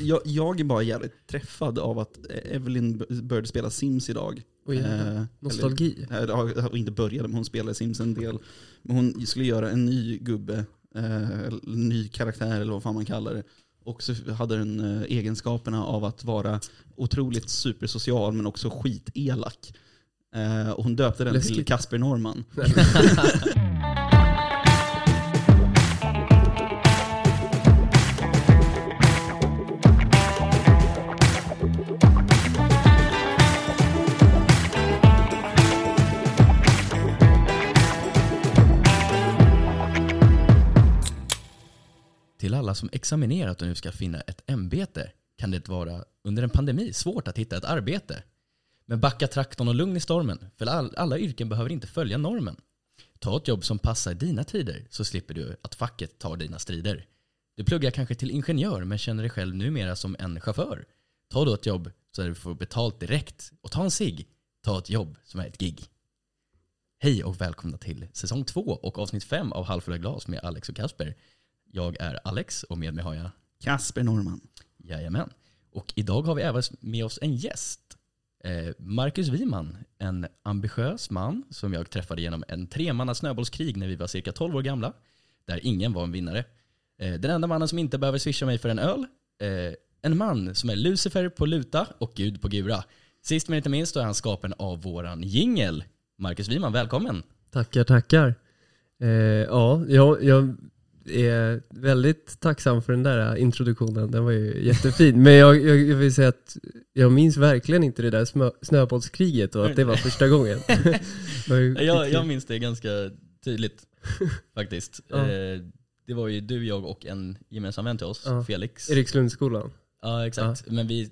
Jag, jag är bara jävligt träffad av att Evelyn började spela Sims idag. Oj. Eh, Nostalgi. Eller, ja, ja, inte började, men hon spelade Sims en del. Men hon skulle göra en ny gubbe, eh, ny karaktär eller vad fan man kallar det. Och så hade den eh, egenskaperna av att vara otroligt supersocial men också skitelak. Eh, och hon döpte den till Läskigt. Kasper Norman. alla som examinerat och nu ska finna ett ämbete kan det vara under en pandemi svårt att hitta ett arbete. Men backa traktorn och lugn i stormen, för all, alla yrken behöver inte följa normen. Ta ett jobb som passar dina tider så slipper du att facket tar dina strider. Du pluggar kanske till ingenjör men känner dig själv numera som en chaufför. Ta då ett jobb så att du får betalt direkt och ta en sig. Ta ett jobb som är ett gig. Hej och välkomna till säsong två och avsnitt fem av Halvfulla glas med Alex och Kasper. Jag är Alex och med mig har jag Kasper Norman. Jajamän. Och idag har vi även med oss en gäst. Eh, Marcus Wiman, en ambitiös man som jag träffade genom en tremanna snöbollskrig när vi var cirka 12 år gamla. Där ingen var en vinnare. Eh, den enda mannen som inte behöver swisha mig för en öl. Eh, en man som är Lucifer på luta och Gud på gura. Sist men inte minst då är han skaparen av våran jingel. Marcus Wiman, välkommen. Tackar, tackar. Eh, ja, jag, jag är väldigt tacksam för den där introduktionen. Den var ju jättefin. Men jag, jag, jag vill säga att jag minns verkligen inte det där smö, snöbollskriget och att det var första gången. Var Jag, jag minns det ganska tydligt faktiskt. Ja. Eh, det var ju du, jag och en gemensam vän till oss, Ja. Felix. Erikslundsskolan. Ja exakt. Men vi,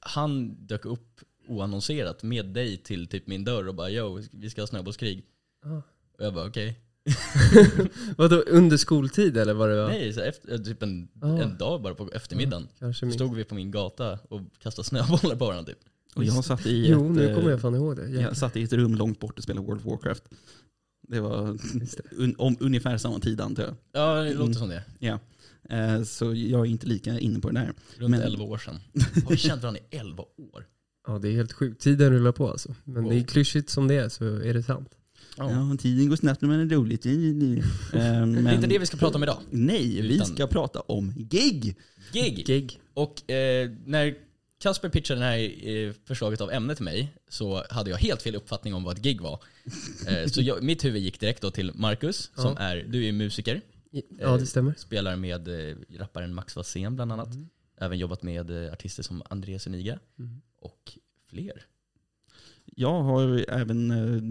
han dök upp oannonserat med dig till typ min dörr och bara yo, vi ska ha snöbollskrig. Ja. Och jag bara okej. Vadå, under skoltid eller vad det var? Nej, så efter, typ en, Ah. en dag bara på eftermiddagen. Minst. Stod vi på min gata och kastade snöbollar på varandra typ. Och jag satt i Jo, ett, nu eh, kommer jag fan ihåg det. Jag satt i ett rum långt bort och spelade World of Warcraft. Det var det. un, om, ungefär samma tid antar jag. Ja, det låter Mm. som det. Ja. Eh, så jag är inte lika inne på det där. Runt Men- 11 år sedan. Har vi känt varandra i 11 år? Ja, det är helt sjukt. Tiden rullar på alltså. Men det är Wow. klyschigt som det är så är det sant. Ja. tiden går snabbt när man är roligt. Eh, Det är men, inte det vi ska prata om idag. Nej, vi Utan- ska prata om gig. Gig! Gig. Och eh, när Kasper pitchade det här eh, förslaget av ämne till mig så hade jag helt fel uppfattning om vad ett gig var. Eh, så jag, mitt huvud gick direkt då till Marcus, som Ja. är, du är musiker, Ja, det stämmer. spelar med eh, rapparen Max Wassén bland annat. Mm. Även jobbat med eh, artister som Andreas Uniga Mm. och fler. Jag har även eh,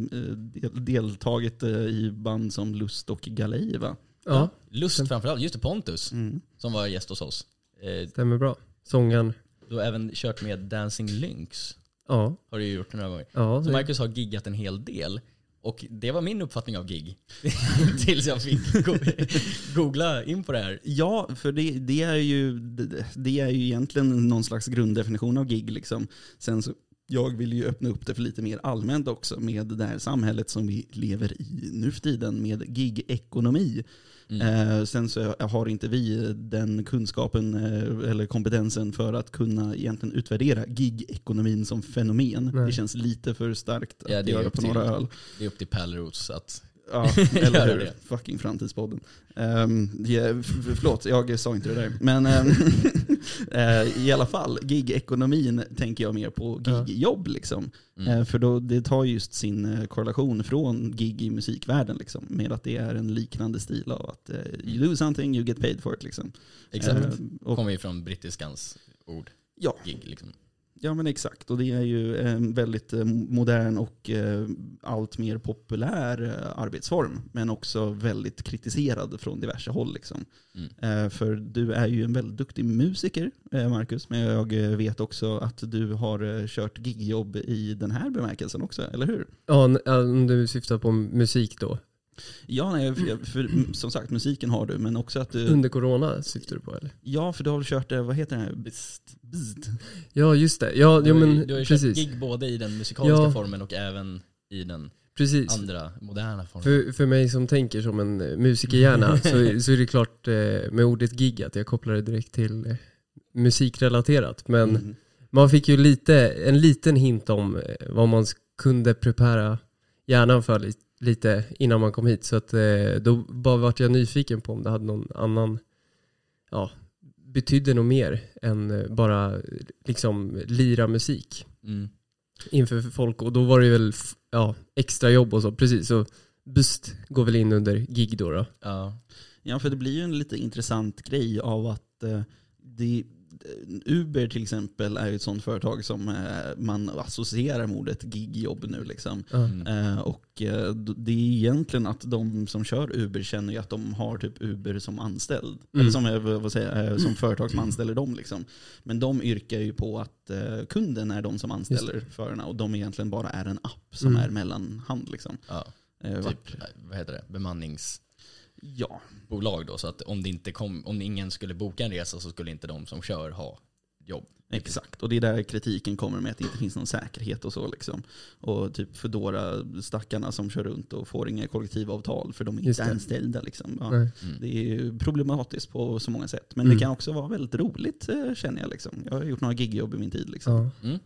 del, deltagit eh, i band som Lust och Galej va? Ja, Lust framförallt, just det Pontus Mm. som var gäst hos oss. Eh, stämmer bra. Sångaren. du har även kört med Dancing Lynx, Ja, har du gjort några gånger. ja. Så Marcus har giggat en hel del. Och det var min uppfattning av gig. Tills jag fick go googla in på det här. Ja, för det, det, är ju, det, det är ju egentligen någon slags grunddefinition av gig. Liksom. Sen så, jag vill ju öppna upp det för lite mer allmänt också med det här samhället som vi lever i nu för tiden med gig-ekonomi. Mm. Eh, sen så har inte vi den kunskapen eh, eller kompetensen för att kunna egentligen utvärdera gig-ekonomin som fenomen. Nej. Det känns lite för starkt Ja, att det är göra upp på till- några öl. Det är upp till Pärlerots att... Ja, eller hur? det. Fucking framtidspodden. Um, yeah, f- förlåt, jag sa inte det där. Men ehm, eh, i alla fall, gig-ekonomin tänker jag mer på gig-jobb. Liksom. Mm. Eh, för då, det tar just sin eh, korrelation från gig i musikvärlden. Liksom, med att det är en liknande stil av att eh, you do something, you get paid for it. Liksom. Exakt. Eh, och, Kommer ju från brittiskans ord. ja, Gig liksom. Ja men exakt, och det är ju en väldigt eh, modern och eh, allt mer populär eh, arbetsform. Men också väldigt kritiserad från diverse håll. Liksom. Mm. För du är ju en väldigt duktig musiker, Marcus. Men jag vet också att du har kört gigjobb i den här bemärkelsen också, eller hur? Ja, om du syftar på musik då. Ja, nej, för, för, som sagt, musiken har du, men också att du... Under corona syftar du på eller? Ja, för du har väl kört, eh, vad heter det här? Bist. Bist. Ja, just det. Ja, Du, ja men du har ju kört precis. gig både i den musikaliska Ja. formen och även i den precis. andra moderna formen. För, för mig som tänker som en eh, musikerhjärna så, så är det klart eh, med ordet gig att jag kopplar det direkt till musikrelaterat. Men Mm. man fick ju lite, en liten hint om vad man kunde prepara hjärnan för li- lite innan man kom hit. Så att eh, då bara vart jag nyfiken på om det hade någon annan, ja, betydde nog mer än eh, bara liksom lira musik Mm. inför folk. Och då var det väl ja, extra jobb och så, precis. Så Bust går väl in under gig då. då. Ja. Ja, för det blir ju en lite intressant grej av att eh, det, Uber till exempel är ju ett sånt företag som eh, man associerar med ordet gigjobb nu. Liksom. Mm. Eh, och eh, det är egentligen att de som kör Uber känner ju att de har typ Uber som anställd. Mm. Eller som, vad säger, som företag som anställer dem. Liksom. Men de yrkar ju på att kunden är de som anställer förarna och de egentligen bara är en app som Mm. är mellanhand. Liksom. ja. Typ, vad heter det? Bemanningsbolag ja, då. Så att om, det inte kom, om ingen skulle boka en resa så skulle inte de som kör ha jobb. Exakt, och det är där kritiken kommer med att det inte finns någon säkerhet och så. Liksom. Och typ Foodora stackarna som kör runt och får inga kollektivavtal för de är Just inte det. anställda. Liksom. Ja. Mm. Det är ju problematiskt på så många sätt. Men Mm. det kan också vara väldigt roligt eh, känner jag. Liksom. Jag har gjort några gigjobb i min tid. Liksom. Ja. Mm.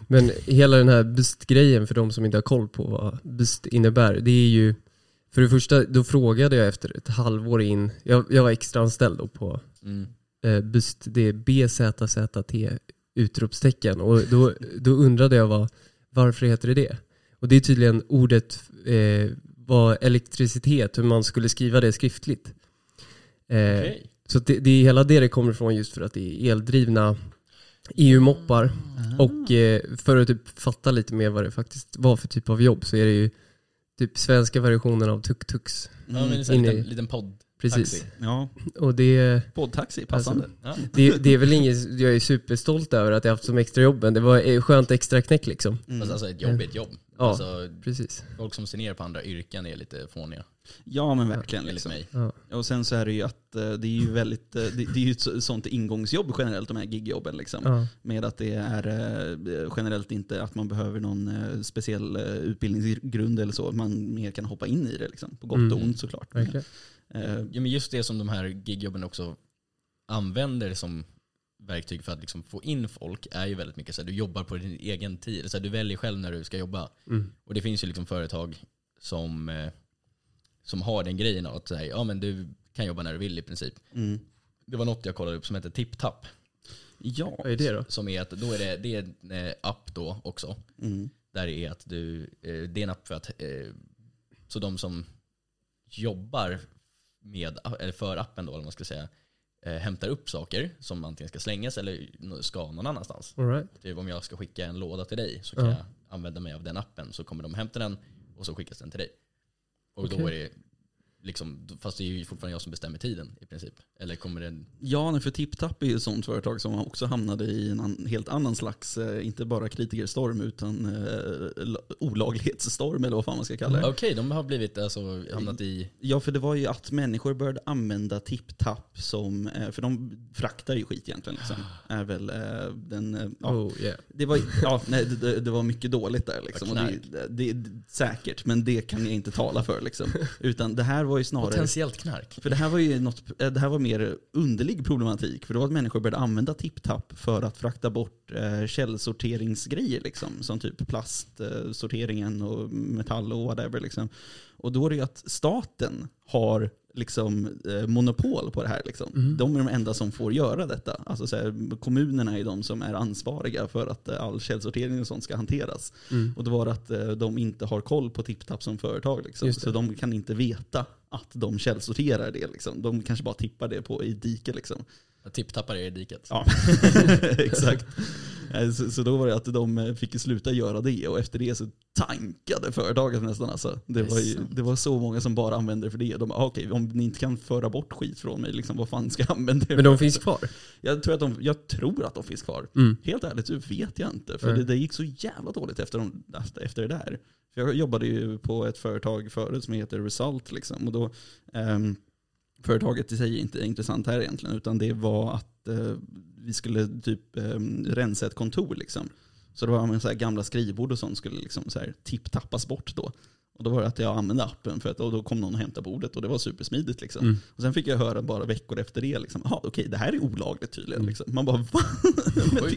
Men hela den här BUST-grejen för de som inte har koll på vad BUST innebär, det är ju för det första, då frågade jag efter ett halvår in, jag, jag var extra anställd då på Mm. eh, BUST, det BZZT utropstecken och då, då undrade jag vad, varför heter det det? Och det är tydligen ordet eh, var elektricitet, hur man skulle skriva det skriftligt. Eh, Okej. Så det, det är hela det det kommer ifrån just för att det är eldrivna EU-moppar. Ah. Och eh, för att typ fatta lite mer vad det faktiskt var för typ av jobb så är det ju typ svenska versionen av. Ja, men det är Mm. så här en liten, liten podd. Precis. Taxi. Ja, Och det, poddtaxi, passande. Ja. det, det är väl inget, jag är superstolt över att jag haft som extra jobben. Det var eh, skönt extra knäck liksom. Mm. Alltså ett jobb är ett jobb. Ja. Alltså, Precis. folk som ser ner på andra yrken är lite fåniga. Ja men verkligen. Liksom. mig. Ja. Och sen så är det ju att eh, det är ju väldigt, eh, det, det är ju ett så- sånt ingångsjobb generellt, de här gigjobben. Liksom. Ja. Med att det är generellt inte att man behöver någon speciell utbildningsgrund eller så. Man mer kan hoppa in i det liksom. På gott och Mm. ont såklart. Verkligen. Eh, Ja, men just det som de här gigjobben också använder som verktyg för att liksom få in folk är ju väldigt mycket så här, du jobbar på din egen tid. Så här, du väljer själv när du ska jobba. Mm. Och det finns ju liksom företag som, eh, som har den grejen att säga, ja men du kan jobba när du vill i princip. mm. Det var något jag kollade upp som heter TipTap. Ja. Vad är det då? Som är att då är det, det är en eh, app då också. Mm. Där det är att du, det är en app för att, så de som jobbar med, eller för appen då, eller man ska säga, eh, hämtar upp saker som antingen ska slängas eller ska någon annanstans. All right. Typ om jag ska skicka en låda till dig så kan Ja. jag använda mig av den appen så kommer de hämta den och så skickas den till dig. Och då Okej. är det liksom, fast det är ju fortfarande jag som bestämmer tiden i princip. Eller kommer den, Ja, för TipTap är ju ett sånt företag som också hamnade i en helt annan slags, eh, inte bara kritikerstorm utan eh, la- olaglighetsstorm eller vad fan man ska kalla det. okej de har blivit, alltså hamnat i, Ja, för det var ju att människor började använda TipTap som, eh, för de fraktar ju skit egentligen. Liksom, är väl eh, den, ja, Oh yeah. det, var, ja, nej, det- det, det var mycket dåligt där. Liksom. Och det, det, det, säkert, men det kan jag inte tala för. Liksom. Utan det här var ju snarare... potentiellt knark. För det här var ju något, eh, det här var mer underlig problematik. För det var att människor började använda TipTap för att frakta bort eh, källsorteringsgrejer. Liksom, som typ plastsorteringen och metall och whatever. Liksom. Och då är det ju att staten har liksom, eh, monopol på det här. Liksom. Mm. De är de enda som får göra detta. Alltså, så här, kommunerna är de som är ansvariga för att eh, all källsortering och sånt ska hanteras. Mm. Och det var att eh, de inte har koll på TipTap som företag. Liksom. Så de kan inte veta att de källsorterar det. Liksom. De kanske bara tippar det på i diket. Liksom. Tipptappar är i diket. Ja, exakt. Så, så då var det att de eh, fick sluta göra det och efter det så tankade företaget nästan. Alltså. Det, var ju, det var så många som bara använde det för det. De bara, "Ah, okej, om ni inte kan föra bort skit från mig, liksom, vad fan ska jag använda det Men de för?" finns kvar? jag, tror att de, jag tror att de finns kvar. Mm. Helt ärligt så vet jag inte. För Nej. det, det gick så jävla dåligt efter, de, efter det där. För jag jobbade ju på ett företag förut som heter Result. Liksom, och då, ehm, företaget i sig är inte intressant här egentligen. Utan det var att eh, vi skulle typ ehm, rensa ett kontor. Liksom. Så det var med så här gamla skrivbord och sånt skulle liksom så här tipptappas bort då. Och då var det att jag använde appen för att och då kom någon och hämtade bordet och det var supersmidigt. Liksom. Mm. Och sen fick jag höra bara veckor efter det, liksom, "Jaha, okej det här är olagligt tydligen. Mm. Liksom. Man bara va?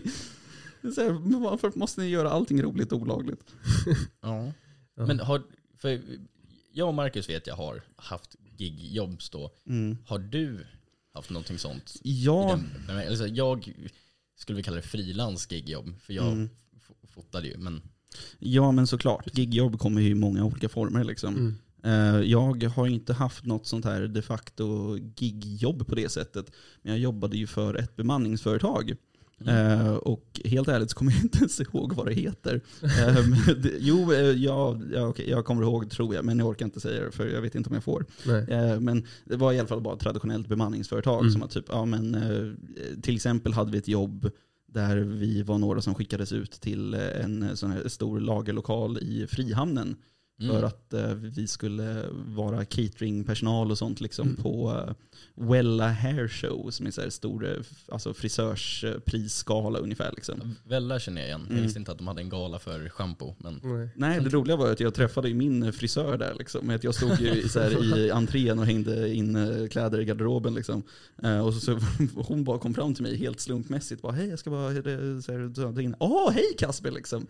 Är så här, men varför måste ni göra allting roligt olagligt? Ja. Ja. Men har, för jag och Marcus vet jag har haft gigjobb då. Har du haft någonting sånt? Ja, den, eller så, jag skulle vi kalla det frilans gigjobb, för jag Mm. fotade ju. Men ja, men såklart. Gigjobb kommer ju i många olika former. Liksom. Mm. Eh, Jag har inte haft något sånt här de facto gigjobb på det sättet. Men jag jobbade ju för ett bemanningsföretag. Eh, och helt ärligt så kommer jag inte ens ihåg vad det heter. Men det- jo, eh, ja, ja, okej, jag kommer ihåg tror jag, men jag orkar inte säga det för jag vet inte om jag får. Eh, Men det var i alla fall bara ett traditionellt bemanningsföretag. Mm. Som att typ, ja, men, eh, till exempel hade vi ett jobb där vi var några som skickades ut till en sån här stor lagerlokal i Frihamnen. Mm. För att eh, vi skulle vara cateringpersonal och sånt liksom Mm. på eh, Wella Hair Show som är så här stor eh, alltså frisörsprisskala ungefär. Liksom. Vella känner jag igen. Jag Mm. visste inte att de hade en gala för shampoo. Men Nej. Nej, det roliga var att jag träffade min frisör där. Liksom. Att jag stod ju i- så här, i entrén och hängde in eh, kläder i garderoben. Liksom. Eh, Och så, så hon bara kom fram till mig helt slumpmässigt. Bara, hej, jag ska bara... Så här, in. Åh, hej Kasper! Liksom.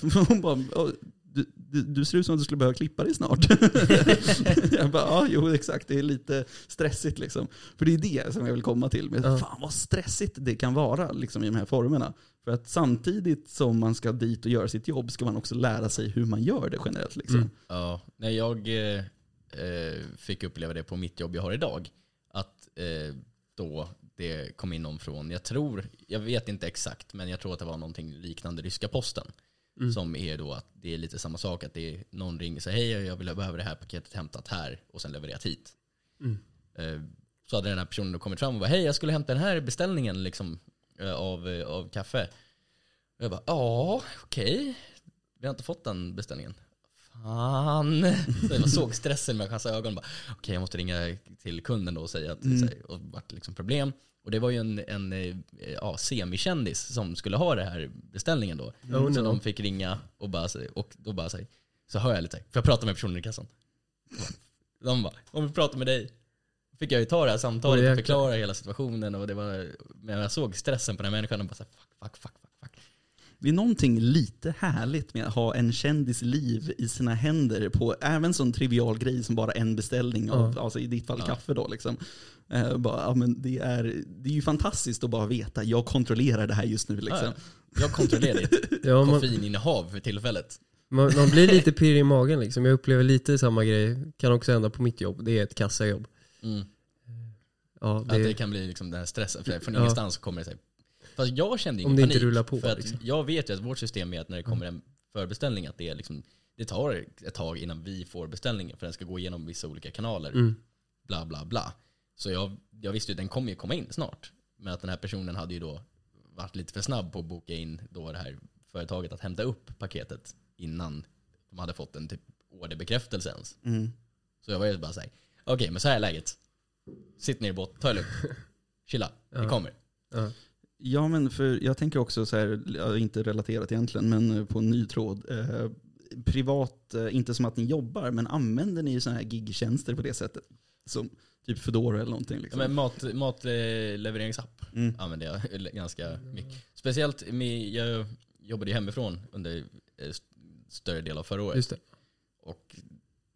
hon bara, "Åh, du, du, du ser ut som att du skulle behöva klippa dig snart. jag bara, ja, jo exakt. Det är lite stressigt liksom. För det är det som jag vill komma till. Men Ja. fan vad stressigt det kan vara liksom, i de här formerna. För att samtidigt som man ska dit och göra sitt jobb ska man också lära sig hur man gör det generellt. Liksom. Mm. Ja, när jag eh, eh, fick uppleva det på mitt jobb jag har idag. Att eh, då det kom in någon från, jag tror, jag vet inte exakt, men jag tror att det var någonting liknande ryska posten. Mm. Som är då att det är lite samma sak, att det är någon ringer och säger hej jag vill, jag behöver det här paketet hämtat här och sen levererat hit. Mm. Eh, så hade den här personen då kommit fram och bara hej jag skulle hämta den här beställningen liksom, eh, av, eh, av kaffe. Och jag bara ja okej, vi har inte fått den beställningen. Fan. Så jag såg stressen med hans ögon. bara, Okej, jag måste ringa till kunden då och säga att Mm. så det vart liksom problem. Och det var ju en, en eh, ja, semikändis som skulle ha den här beställningen då. Oh, så no. de fick ringa och, bara, och då bara säga, så hör jag lite, för jag pratar med personen i kassan. De bara, om vi pratar med dig. Fick jag ju ta det här samtalet och förklara hela situationen och det var, men jag såg stressen på den här människan och bara så här, fuck, fuck, fuck. Det är någonting lite härligt med att ha en kändis liv i sina händer på även sån trivial grej som bara en beställning av, Ja. alltså i ditt fall Ja. kaffe då. Liksom. Eh, bara, ja, men det, är, det är ju fantastiskt att bara veta, jag kontrollerar det här just nu. Liksom. Ja, ja. Jag kontrollerar ditt Ja, man, koffeininnehav för tillfället. man, man blir lite pirrig i magen liksom. Jag upplever lite samma grej. Kan också hända på mitt jobb. Det är ett kassajobb. Mm. Ja, Att det det, kan bli liksom den här stressen, för från ingenstans så kommer det sig. Fast jag kände ingen Om det inte panik. rullar på, För att liksom. jag vet ju att vårt system är att när det kommer en förbeställning, att det, är liksom, det tar ett tag innan vi får beställningen, för den ska gå igenom vissa olika kanaler. mm, Bla bla bla. Så jag, jag visste ju att den kommer ju komma in snart. Men att den här personen hade ju då varit lite för snabb på att boka in då det här företaget att hämta upp paketet innan de hade fått en typ orderbekräftelse ens. Mm. Så jag var ju bara såhär, okej men så här är läget. Sitt ner i båten, ta det lugnt. Chilla, vi Ja. kommer. ja. Ja, men för jag tänker också så här, ja, inte relaterat egentligen, men eh, på en ny tråd. Eh, privat, eh, inte som att ni jobbar, men använder ni sådana här gigtjänster på det sättet? Som typ Foodora eller någonting? Ja, Liksom. men mat, matlevereringsapp mm. använder jag ganska mycket. Speciellt, med, jag jobbade ju hemifrån under eh, st- större del av förra året. Och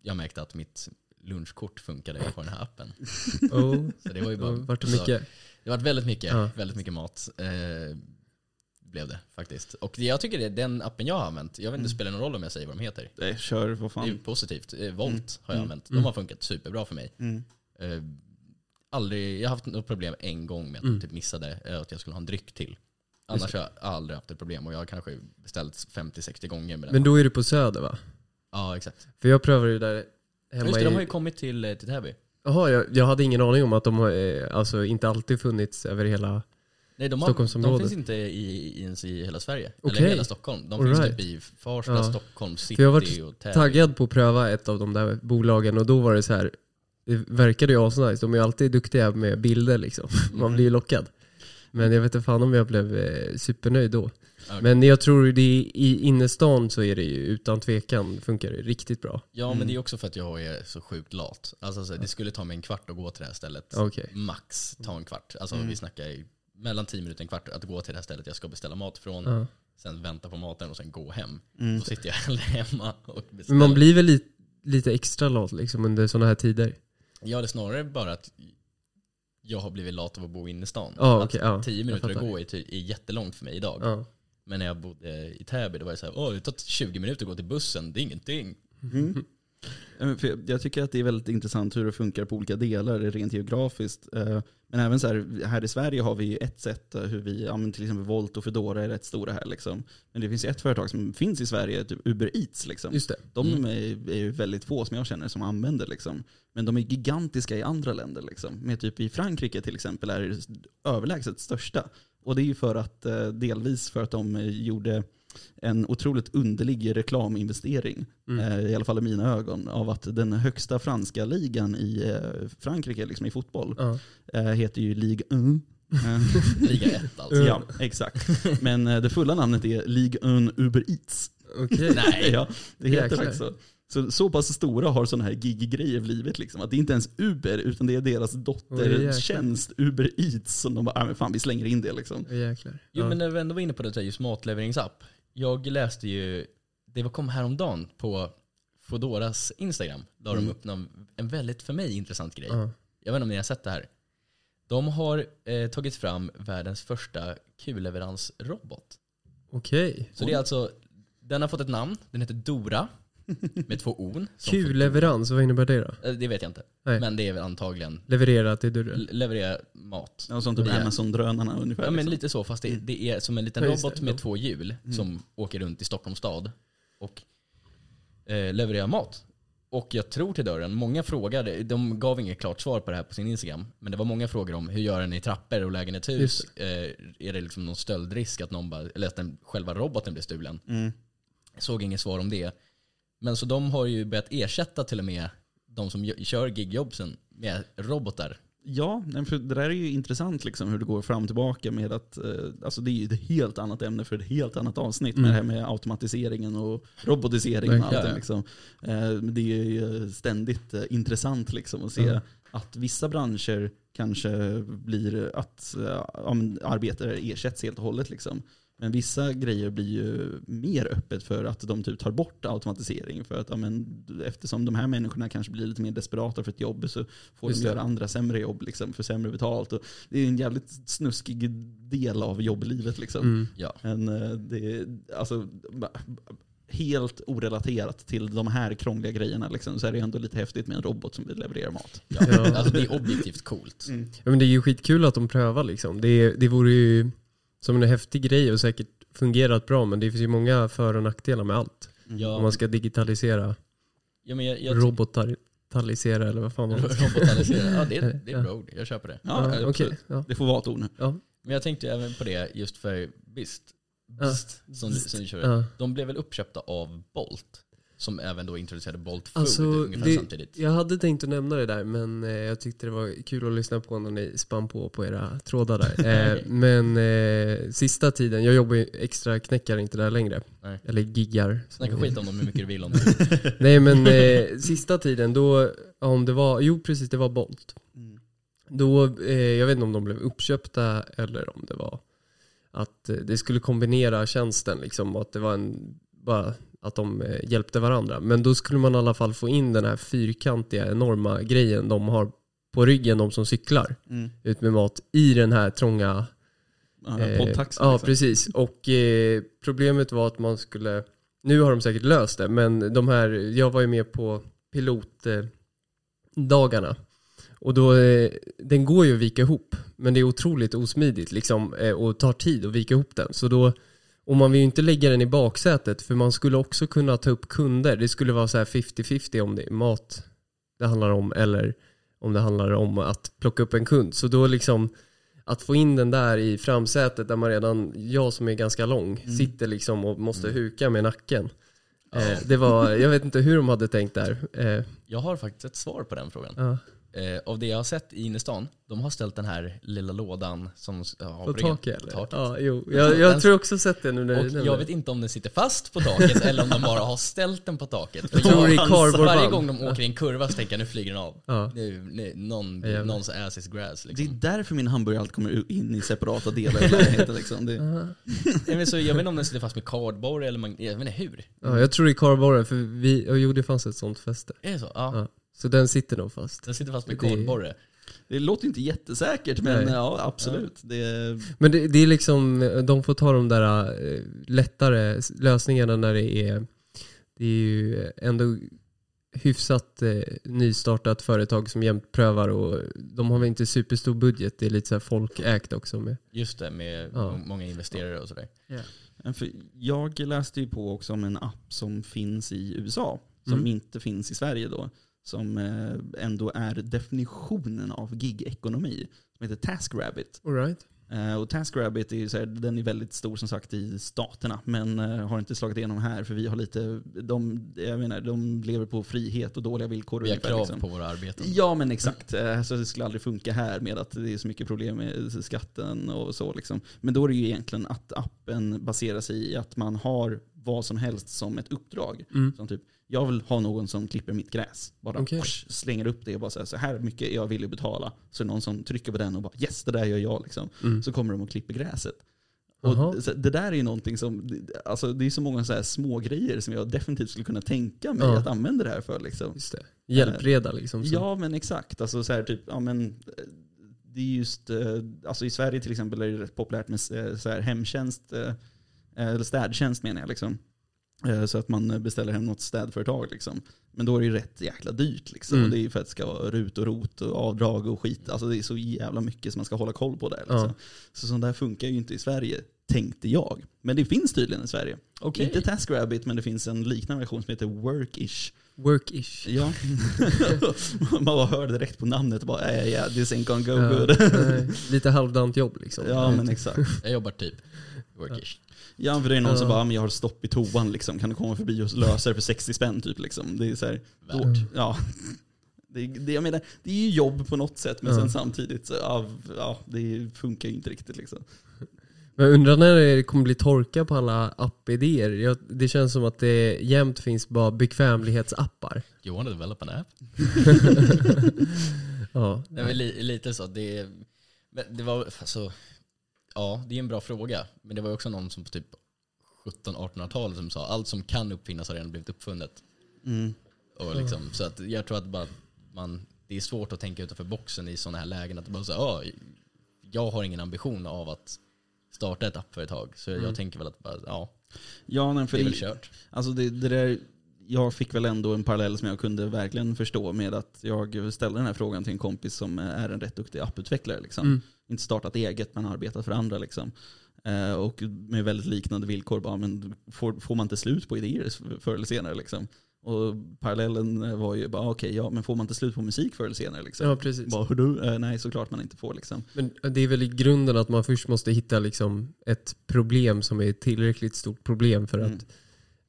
jag märkte att mitt lunchkort funkade på den här appen. Oh, Så det var ju det bara... varit alltså, mycket. Det var väldigt mycket, Ja. väldigt mycket mat. Eh, blev det faktiskt. Och det- jag tycker det är den appen jag har använt. Jag vet inte, det spelar någon roll om jag säger vad de heter. Nej, kör, vad Det är fan. positivt. Eh, Volt Mm. har jag Mm. använt. Mm. De har funkat superbra för mig. Mm. Eh, aldrig, jag har haft något problem en gång med att Mm. jag typ missade eh, att jag skulle ha en dryck till. Annars har jag aldrig haft ett problem och jag har kanske beställt 50-60 gånger med den. Men då är du på Söder va? ja, exakt. För jag prövade ju där hemma Just det, de har i... ju kommit till, eh, till Täby. Jaha, jag, jag hade ingen aning om att de har eh, alltså, inte alltid funnits över hela... Nej, de, har, de finns inte i, ens i hela Sverige. Okej. Eller hela Stockholm. De All finns right. typ i Farsta, Ja. Stockholm, City För jag har varit. Taggad på att pröva ett av de där bolagen och då var det så här. Det verkade ju asnice. De är ju alltid duktiga med bilder liksom. Man blir ju lockad. Men jag vet inte fan om jag blev eh, supernöjd då. Men jag tror det är, i innerstan så är det ju utan tvekan funkar det riktigt bra. Ja men Mm. det är också för att jag är så sjukt lat. Alltså så, det skulle ta mig en kvart att gå till det här stället. Okej. Max ta en kvart. Alltså Mm. vi snackar i mellan 10 minuter och en kvart att gå till det här stället jag ska beställa mat från. Ja. Sen vänta på maten och sen gå hem. Mm. Då sitter jag hellre hemma och Men beställer. man blir väl lite, lite extra lat liksom under sådana här tider? Ja det är snarare bara att jag har blivit lat av att bo inne i stan. Okej, ja, 10 jag minuter att gå är, är jättelångt för mig idag. Ja. Men när jag bodde i Täby då var det så här, åh det tar 20 minuter att gå till bussen, det är ingenting. Mm. För jag- tycker att det är väldigt intressant hur det funkar på olika delar rent geografiskt. Eh, Men även så här, här i Sverige har vi ju ett sätt eh, hur vi, ja, till exempel Volt och Foodora är rätt stora här. Liksom. Men det finns ju ett företag som finns i Sverige, typ Uber Eats. Liksom. Just det. De Mm. är, är ju väldigt få som jag känner som använder. Liksom. Men de är gigantiska i andra länder. Liksom. Med typ i Frankrike till exempel är det överlägset största. Och det är ju för att, eh, delvis för att de eh, gjorde en otroligt underlig reklaminvestering, Mm. eh, i alla fall i mina ögon, av att den högsta franska ligan i Frankrike, liksom i fotboll, eh, heter ju Ligue 1. Eh, Liga 1 alltså. ja, exakt. Men det fulla namnet är Ligue 1 Uber Eats. Okej. Nej. Ja, det heter Jäklar. faktiskt så. Så, så pass stora har sådana här gig-grejer blivit. Liksom. Att det är inte ens Uber, utan det är deras dottertjänst Uber Eats som de bara, ah, men fan vi slänger in det liksom. Jäklar. Jo Ja. men när vi ändå var inne på det där just matlevereringsapp. Jag läste ju, det var- kom häromdagen på Foodoras Instagram. La Mm. de upp någon, en väldigt för mig intressant grej. Ja. Jag vet inte om ni har sett det här. De har eh, tagit fram världens första kulleveransrobot. Okej. Så det är alltså, den har fått ett namn, den heter Dora. Med två O. som för- Q-leverans, vad innebär det då? Eh, Det vet jag inte. Nej. Men det är väl antagligen Leverera till dörren? le- leverera mat. Ja, som typ. Amazon-drönarna ungefär. Ja men liksom. lite så, fast det, det är som en liten Ja, just robot med två hjul Mm. som åker runt i Stockholms stad och eh, levererar mat. Och jag tror till dörren, många frågade, de gav inget klart svar på det här på sin Instagram, men det var många frågor om hur gör den i trappor och lägenhetshus? Just Eh, är det liksom någon stöldrisk att någon bara, eller att den, själva roboten blir stulen? Mm. Såg inget svar om det. Men så de har ju börjat ersätta till och med de som kör gigjobsen med robotar. Ja, nej, för det där är ju intressant liksom, hur det går fram och tillbaka med att, eh, alltså det är ju ett helt annat ämne för ett helt annat avsnitt med Mm. det här med automatiseringen och robotiseringen och Verkligen. allting. Liksom. Eh, det är ju ständigt eh, intressant liksom, att se Mm. att vissa branscher kanske blir att ja, arbetare ersätts helt och hållet. Liksom. Men vissa grejer blir ju mer öppet för att de typ tar bort automatisering. För att ja, men, eftersom de här människorna kanske blir lite mer desperata för ett jobb så får Just de det. göra andra sämre jobb liksom, för sämre betalt. Och det är en jävligt snuskig del av jobblivet. Liksom. Mm. Ja. Men eh, det är alltså, helt orelaterat till de här krångliga grejerna liksom, så är det ändå lite häftigt med en robot som vill leverera mat. Ja. Alltså det är objektivt coolt. Ja, men det är ju skitkul att de prövar liksom. Det, det vore ju som en häftig grej och säkert fungerat bra men det finns ju många för och nackdelar med allt. Ja, Om man ska digitalisera, ja, men jag, jag robotalisera eller vad fan man ska Robotalisera, ja det är, det är Ja. bra ord. Jag köper det. Ja, Ja, okej. Ja. Det får vara ett ord nu. Ja. Men jag tänkte även på det just för Bist, Bist som, som du kör. Ja. De blev väl uppköpta av Bolt? Som även då introducerade Bolt Food Alltså, ungefär det, samtidigt. jag hade tänkt att nämna det där men eh, jag tyckte det var kul att lyssna på när ni spann på på era trådar där. Eh, men eh, sista tiden, jag jobbar ju extra knäckar inte där längre. Nej. Eller giggar. Snacka skit om dem hur mycket du vill om det. Nej men eh, sista tiden då, om det var, jo precis det var Bolt. Mm. Då, eh, jag vet inte om de blev uppköpta eller om det var att eh, det skulle kombinera tjänsten liksom att det var en, bara att de eh, hjälpte varandra. Men då skulle man i alla fall få in den här fyrkantiga enorma grejen de har på ryggen, de som cyklar Mm. ut med mat i den här trånga Ja, Eh, poddtaxen, Ja, liksom. precis. Och eh, problemet var att man skulle, nu har de säkert löst det, men de här, jag var ju med på pilotdagarna. Eh, och då, eh, den går ju att vika ihop, men det är otroligt osmidigt liksom, eh, och tar tid att vika ihop den. Så då, och man vill ju inte lägga den i baksätet, för man skulle också kunna ta upp kunder. Det skulle vara så här 50-50 om det är mat det handlar om, eller om det handlar om att plocka upp en kund. Så då liksom, att få in den där i framsätet där man redan, jag som är ganska lång, Mm. sitter liksom och måste huka med nacken. Ja. Eh, det var, jag vet inte hur de hade tänkt där. Eh, Jag har faktiskt ett svar på den frågan. ja. Eh, av det jag har sett i innerstan, de har ställt den här lilla lådan som har På taket eller? taket. Ja, jo. Jag, jag Den- tror också sett det nu när Och jag det. vet inte om den sitter fast på taket eller om de bara har ställt den på taket. För Jag det jag, varje gång de åker i en kurva så tänker jag nu flyger den av. Ja. Nu, nu, någon, Ja, någons ass is grass Det liksom. är därför min hamburgare alltid kommer in i separata delar i lägenheten. Liksom. Det, Jag, vet, så, jag vet inte om den sitter fast med kardborre eller man, jag vet inte hur. Ja, jag tror det är kardborre, för vi, jo det fanns ett sånt fäste. Är det så? Ja. Ja. Så den sitter nog fast. Den sitter fast med kardborre. det låter inte jättesäkert, men Nej. ja, absolut. Det, Men det, det är liksom, de får ta de där eh, lättare lösningarna när det är, det är ju ändå hyfsat eh, nystartat företag som jämt prövar och de har väl inte superstor budget, det är lite så här folkägt också med. Just det, med Ja. må- många investerare och sådär. för jag läste ju på också om en app som finns i USA, som Mm. inte finns i Sverige då. Som eh, ändå är definitionen av gig-ekonomi. Som heter TaskRabbit. All right. Eh, Och TaskRabbit är ju så här, den är väldigt stor som sagt i staterna, men eh, har inte slagit igenom här för vi har lite, de, jag menar, de lever på frihet och dåliga villkor. Vi har krav liksom. på våra arbeten. Ja men exakt, så det skulle aldrig funka här med att det är så mycket problem med skatten och så. Liksom. Men då är det ju egentligen att appen baserar sig i att man har vad som helst som ett uppdrag. Mm. Som typ, jag vill ha någon som klipper mitt gräs. Bara Okej. psh, slänger upp det och bara säger så här mycket är jag villig betala. Så är det någon som trycker på den och bara yes det där gör jag. Liksom. Mm. Så kommer de och klipper gräset. Så det där är ju någonting som, alltså det är så många så här små grejer som jag definitivt skulle kunna tänka mig Ja. att använda det här för. Liksom. Just det. Hjälpreda liksom. Så. Ja men exakt. Alltså, så här, typ, ja, men, det är just, eh, alltså, I Sverige till exempel är det rätt populärt med så här, hemtjänst, eh, eller städtjänst menar jag. Liksom. Eh, Så att man beställer hem något städföretag. Liksom. Men då är det ju rätt jäkla dyrt. Liksom. Mm. Och det är ju för att det ska vara rut och rot och avdrag och skit. Alltså det är så jävla mycket som man ska hålla koll på där. Liksom. Ja. Så sånt där funkar ju inte i Sverige, tänkte jag. Men det finns tydligen i Sverige. Okej. Inte TaskRabbit, men det finns en liknande version som heter Workish. Work-ish. Ja. man bara hör direkt på namnet och bara ja, ja, this ain't gonna go Ja, good. lite halvdant jobb liksom. ja men exakt. Jag jobbar typ workish. Ja för det är någon som bara, men jag har stopp i toan liksom. Kan du komma förbi och lösa det för 60 spänn typ liksom. Det är så här, då, Värt. ja. Det, det, jag menar, det är ju jobb på något sätt men Ja. sen samtidigt så, ja, ja, det funkar ju inte riktigt liksom. Men jag undrar när det kommer bli torka på alla appidéer. Jag, det känns som att det jämt finns bara bekvämlighetsappar. You wanna develop an app? Ja. Det är väl li, lite så. Det, det var, alltså, ja det är en bra fråga. Men det var ju också någon som på typ 1700-1800-talet som sa allt som kan uppfinnas har redan blivit uppfunnet. Mm. Och liksom, Så att jag tror att bara man, det är svårt att tänka utanför boxen i sådana här lägen. Att bara säga, ja, jag har ingen ambition av att starta ett appföretag. Så jag tänker väl att bara, ja, Ja, det för är väl det, kört. Alltså det, det där, jag fick väl ändå en parallell som jag kunde verkligen förstå med att jag ställde den här frågan till en kompis som är en rätt duktig apputvecklare. Liksom. Mm. Inte startat eget men arbetat för andra. Liksom. Eh, och med väldigt liknande villkor. Bara, men får, får man inte slut på idéer förr eller senare? Liksom? Och parallellen var ju bara, okej, ja, men får man inte slut på musik förr eller senare? Liksom? ja, precis. Bara, hur du? Eh, nej, såklart man inte får. Liksom. Men det är väl i grunden att man först måste hitta liksom ett problem som är ett tillräckligt stort problem för Mm. att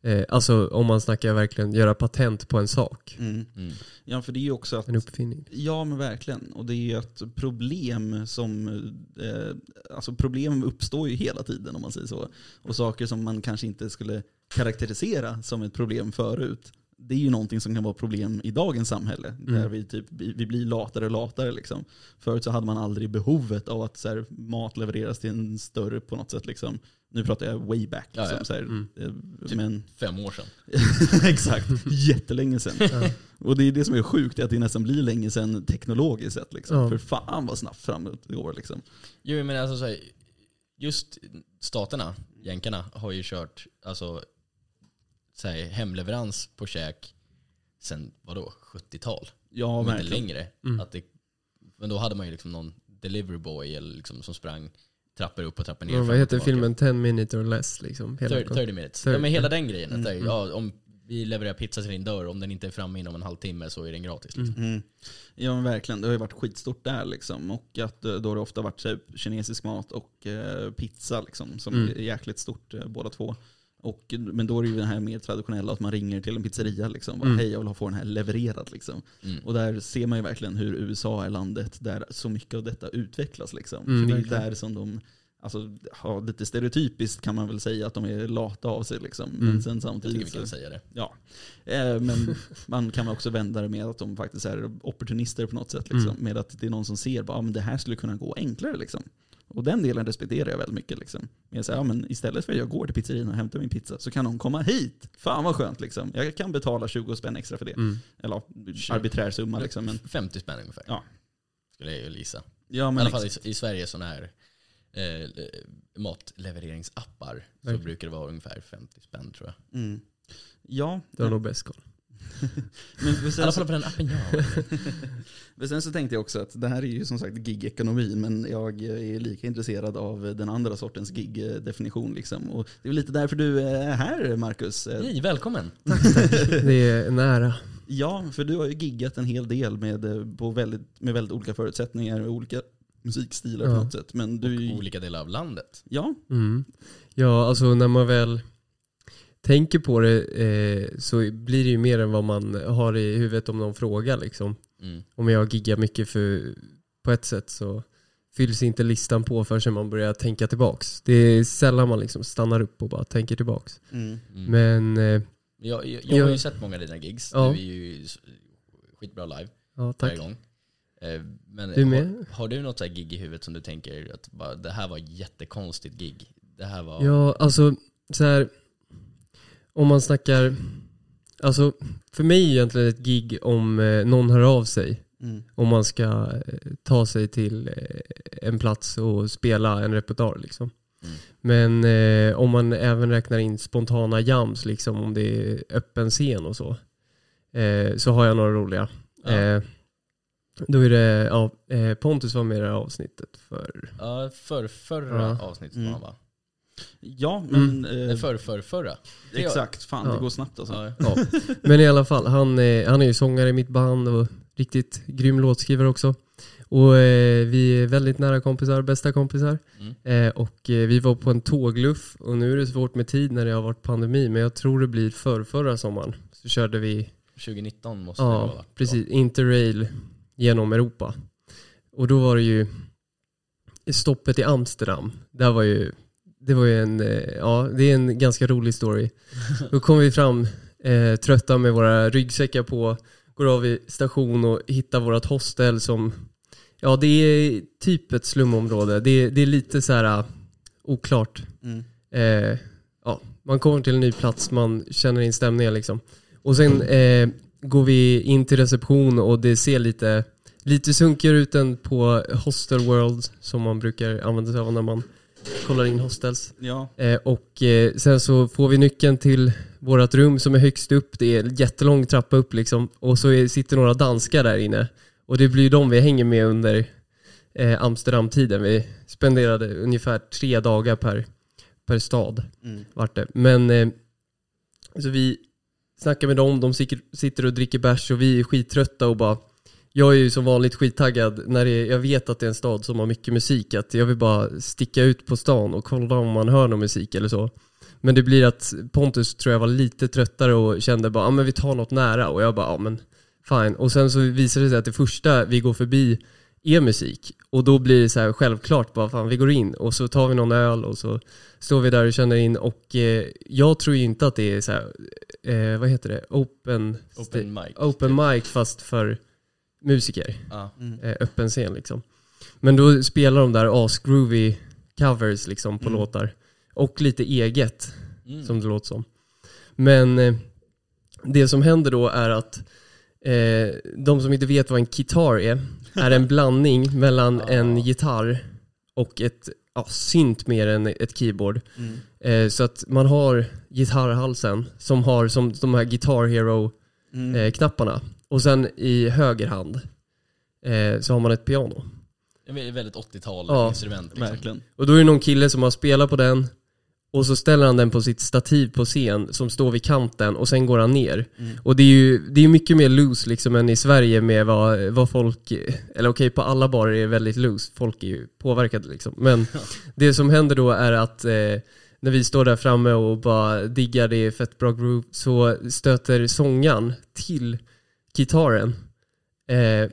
eh, Alltså om man snackar verkligen göra patent på en sak. Mm. Mm. Ja, för det är ju också att En uppfinning. Ja men verkligen. Och det är ju ett problem som, eh, alltså problem uppstår ju hela tiden om man säger så. Och saker som man kanske inte skulle karaktärisera som ett problem förut. Det är ju någonting som kan vara problem i dagens samhälle. Där Mm. vi, typ, vi vi blir latare och latare. Liksom. Förut så hade man aldrig behovet av att så här, mat levereras till en större på något sätt. Liksom. Nu pratar jag way back. Liksom, ja. Så här, Mm. eh, Typ. Men Fem år sedan. Exakt, jättelänge sedan. Ja. Och det är det som är sjukt, är att det nästan blir länge sedan teknologiskt sett. Liksom. För fan vad snabbt framåt det går. Liksom. Jo men alltså så här, just staterna, jänkarna, har ju kört alltså, så här, hemleverans på käk sen vadå, 70-tal? Ja, Om inte längre. Mm. Att det, men då hade man ju liksom någon delivery boy eller liksom, som sprang trappor upp och trappor ner. Ja, vad heter filmen 10 minutes or less? Liksom, hela 30, 30 minutes. 30. Ja, men hela den grejen. Att Mm, där, mm. ja, om vi levererar pizza till din dörr, om den inte är framme inom en halvtimme så är den gratis. Liksom. Mm. Ja men verkligen, det har ju varit skitstort där liksom. Och att eh, då har det ofta varit så här, kinesisk mat och eh, pizza liksom, som Mm. är jäkligt stort eh, båda två. Och, men då är det ju det här mer traditionella att man ringer till en pizzeria liksom. Bara, Mm. Hej jag vill få den här levererad liksom. Mm. Och där ser man ju verkligen hur USA är landet där så mycket av detta utvecklas. Liksom. Mm, det är verkligen. där som de, alltså, ja, lite stereotypiskt kan man väl säga att de är lata av sig. Liksom. Mm. Men sen Jag tycker samtidigt vi kan säga det. ja. Eh, men man kan också vända det med att de faktiskt är opportunister på något sätt. Liksom. Mm. Med att det är någon som ser att ah, men det här skulle kunna gå enklare. Liksom. Och den delen respekterar jag väldigt mycket. Liksom. Men jag säger, ja, men istället för att jag går till pizzerian och hämtar min pizza så kan någon komma hit. Fan vad skönt liksom. Jag kan betala 20 spänn extra för det. Mm. Eller ja, arbiträr summa liksom. Men, 50 spänn ungefär. Ja. Skulle jag ju gissa. ja, I men alla fall i, i Sverige sådana här eh, matlevereringsappar så Verkligen. brukar det vara ungefär 50 spänn tror jag. Mm. Ja, Du har nog bäst koll. men I alla fall på den appen jag har. för sen så tänkte jag också att det här är ju som sagt gig-ekonomi, men jag är lika intresserad av den andra sortens gig-definition. Liksom. Och det är lite därför du är här, Marcus. Hej, välkommen! Det är en ära. Ja, för du har ju giggat en hel del med, eh, på väldigt, med väldigt olika förutsättningar och olika musikstilar på Ja. något sätt. Men du, ju- Olika delar av landet. ja, Mm. Ja, alltså när man väl tänker på det eh, så blir det ju mer än vad man har i huvudet om någon fråga liksom. Mm. Om jag giggar mycket för, på ett sätt så fylls inte listan på förrän man börjar tänka tillbaks. Det är sällan man liksom stannar upp och bara tänker tillbaks. mm. Mm. Men eh, Jag, jag, jag har ju sett många av dina gigs. Ja. Du är ju skitbra live ja, varje tack. gång. Eh, Men Du? Har, har du något så här gig i huvudet som du tänker att bara, det här var ett jättekonstigt gig? Det här var... Ja, alltså så här. Om man snackar, alltså för mig är egentligen ett gig om eh, någon hör av sig. Mm. Om man ska eh, ta sig till eh, en plats och spela en repertoar liksom. Mm. Men eh, om man även räknar in spontana jams, liksom, om det är öppen scen och så, eh, så har jag några roliga. Ja. Eh, då är det, ja, Pontus var med i det här avsnittet för, Ja, för förra Ja. avsnittet Mm. var han va? Ja men Mm. eh, För, för förra. exakt. Fan, Ja. det går snabbt alltså. Ja. ja. Men i alla fall, han, eh, han är ju sångare i mitt band och riktigt grym låtskrivare också. Och eh, vi är väldigt nära kompisar, bästa kompisar. Mm. Eh, och eh, vi var på en tågluff och nu är det svårt med tid när det har varit pandemi men jag tror det blir för förra sommaren. Så körde vi, 2019 måste det ha ja varit. precis, Interrail genom Europa. Och då var det ju stoppet i Amsterdam. Där var ju, det var ju en, eh, ja det är en ganska rolig story. Då kom vi fram eh, trötta med våra ryggsäckar på, går av i station och hittar vårt hostel som, ja det är typ ett slumområde. Det, är- det är lite så här uh, oklart. Mm. Eh, ja, man kommer till en ny plats, man känner in stämningen liksom. Och sen eh, går vi in till reception och det ser lite, lite sunkigare ut än på Hostel World som man brukar använda sig av när man kollar in hostels. Ja. Eh, och eh, sen så får vi nyckeln till vårt rum som är högst upp. Det är en jättelång trappa upp liksom. Och så är, sitter några danskar där inne. Och det blir ju de vi hänger med under eh, Amsterdam-tiden. Vi spenderade ungefär tre dagar per, per stad. Mm. Vart det. Men eh, så vi snackar med dem, de sitter, sitter och dricker bärs och vi är skittrötta och bara jag är ju som vanligt skittaggad när det är, jag vet att det är en stad som har mycket musik. Att jag vill bara sticka ut på stan och kolla om man hör någon musik eller så. Men det blir att Pontus tror jag var lite tröttare och kände bara, ja men vi tar något nära. Och jag bara, ja men fine. Och sen så visade det sig att det första vi går förbi är musik. Och då blir det så här självklart, bara fan vi går in och så tar vi någon öl och så står vi där och känner in. Och eh, jag tror ju inte att det är så här, eh, vad heter det, open, Open mic. open mic fast för musiker Ja. Mm. eh, öppen scen liksom. Men då spelar de där asgroovy covers liksom på Mm. låtar. Och lite eget, Mm. som det låter som. Men eh, det som händer då är att eh, de som inte vet vad en gitarr är, är en blandning mellan Ah. en gitarr och ett ja, synt mer än ett keyboard. Mm. Eh, så att man har gitarrhalsen som har som de här Guitar Hero Mm. Och sen i höger hand eh, så har man ett piano. Det är väldigt 80-tal Ja, instrument. Liksom. Verkligen. Och då är det någon kille som har spelat på den och så ställer han den på sitt stativ på scen som står vid kanten och sen går han ner. Mm. Och det är ju det är mycket mer loose liksom än i Sverige med vad, vad folk, eller okej på alla barer är det väldigt loose, folk är ju påverkade liksom. Men det som händer då är att eh, när vi står där framme och bara diggar det är fett bra groove så stöter sångan till gitarren. Eh,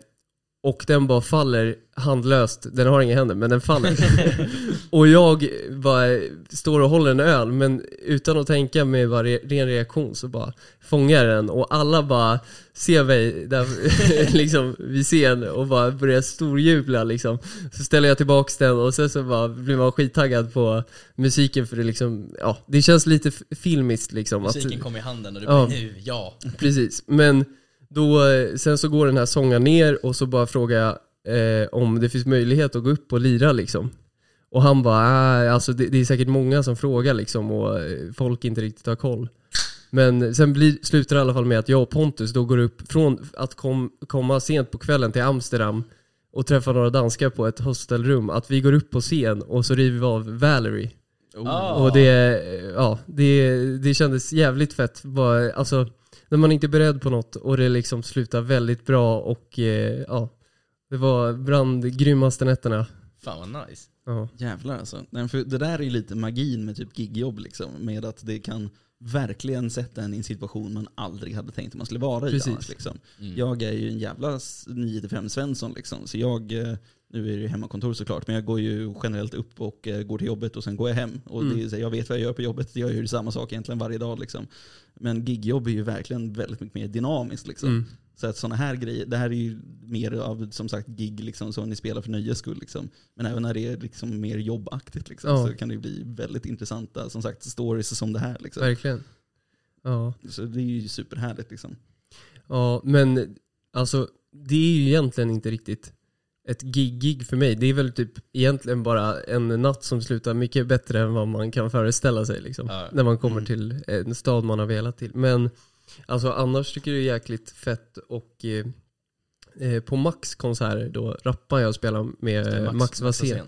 och den bara faller handlöst, den har inga händer men den faller. och jag bara står och håller en öl men utan att tänka med bara re- ren reaktion så bara fångar den och alla bara ser mig där, liksom, vid scen och bara börjar storjubla liksom. Så ställer jag tillbaks den och sen så bara blir man skittaggad på musiken för det liksom, ja det känns lite filmiskt liksom. att- Musiken kom i handen och du Ja. bara nu, ja. Precis, men då, eh, sen så går den här sången ner och så bara frågar jag eh, om det finns möjlighet att gå upp och lira liksom. Och han bara, äh, alltså det, det är säkert många som frågar liksom och eh, folk inte riktigt har koll. Men sen blir, slutar det i alla fall med att jag och Pontus då går upp från att kom, komma sent på kvällen till Amsterdam och träffa några danskar på ett hostelrum, att vi går upp på scen och så river vi av Valerie. Ah. Och det, ja, det, det kändes jävligt fett. Bara, alltså, när man inte är beredd på något och det liksom slutar väldigt bra och eh, ja, det var bland grymmaste nätterna. Fan vad nice. Ja, Jävlar alltså. Nej, för det där är ju lite magin med typ gigjobb liksom. Med att det kan verkligen sätta en i en situation man aldrig hade tänkt att man skulle vara i Precis. annars. Liksom. Mm. Jag är ju en jävla 9-5 Svensson liksom. Så jag, eh, nu är det hemmakontor såklart, men jag går ju generellt upp och eh, går till jobbet och sen går jag hem. Och Mm. det är, så jag vet vad jag gör på jobbet, jag gör ju samma sak egentligen varje dag liksom. Men gigjobb är ju verkligen väldigt mycket mer dynamiskt liksom. mm. Så att sådana här grejer, det här är ju mer av som sagt gig liksom, så ni spelar för nöjes skull. Liksom. Men även när det är liksom mer jobbaktigt liksom, Ja. så kan det bli väldigt intressanta som sagt, stories som det här. Liksom. verkligen. Ja. Så det är ju superhärligt. Liksom. ja, men alltså det är ju egentligen inte riktigt ett gig-gig för mig. Det är väl typ egentligen bara en natt som slutar mycket bättre än vad man kan föreställa sig liksom. Ja. När man kommer Mm. till en stad man har velat till. Men alltså annars tycker jag det är jäkligt fett och eh, eh, på Max konserter då rappar jag och spelar med eh, Max, Wassén.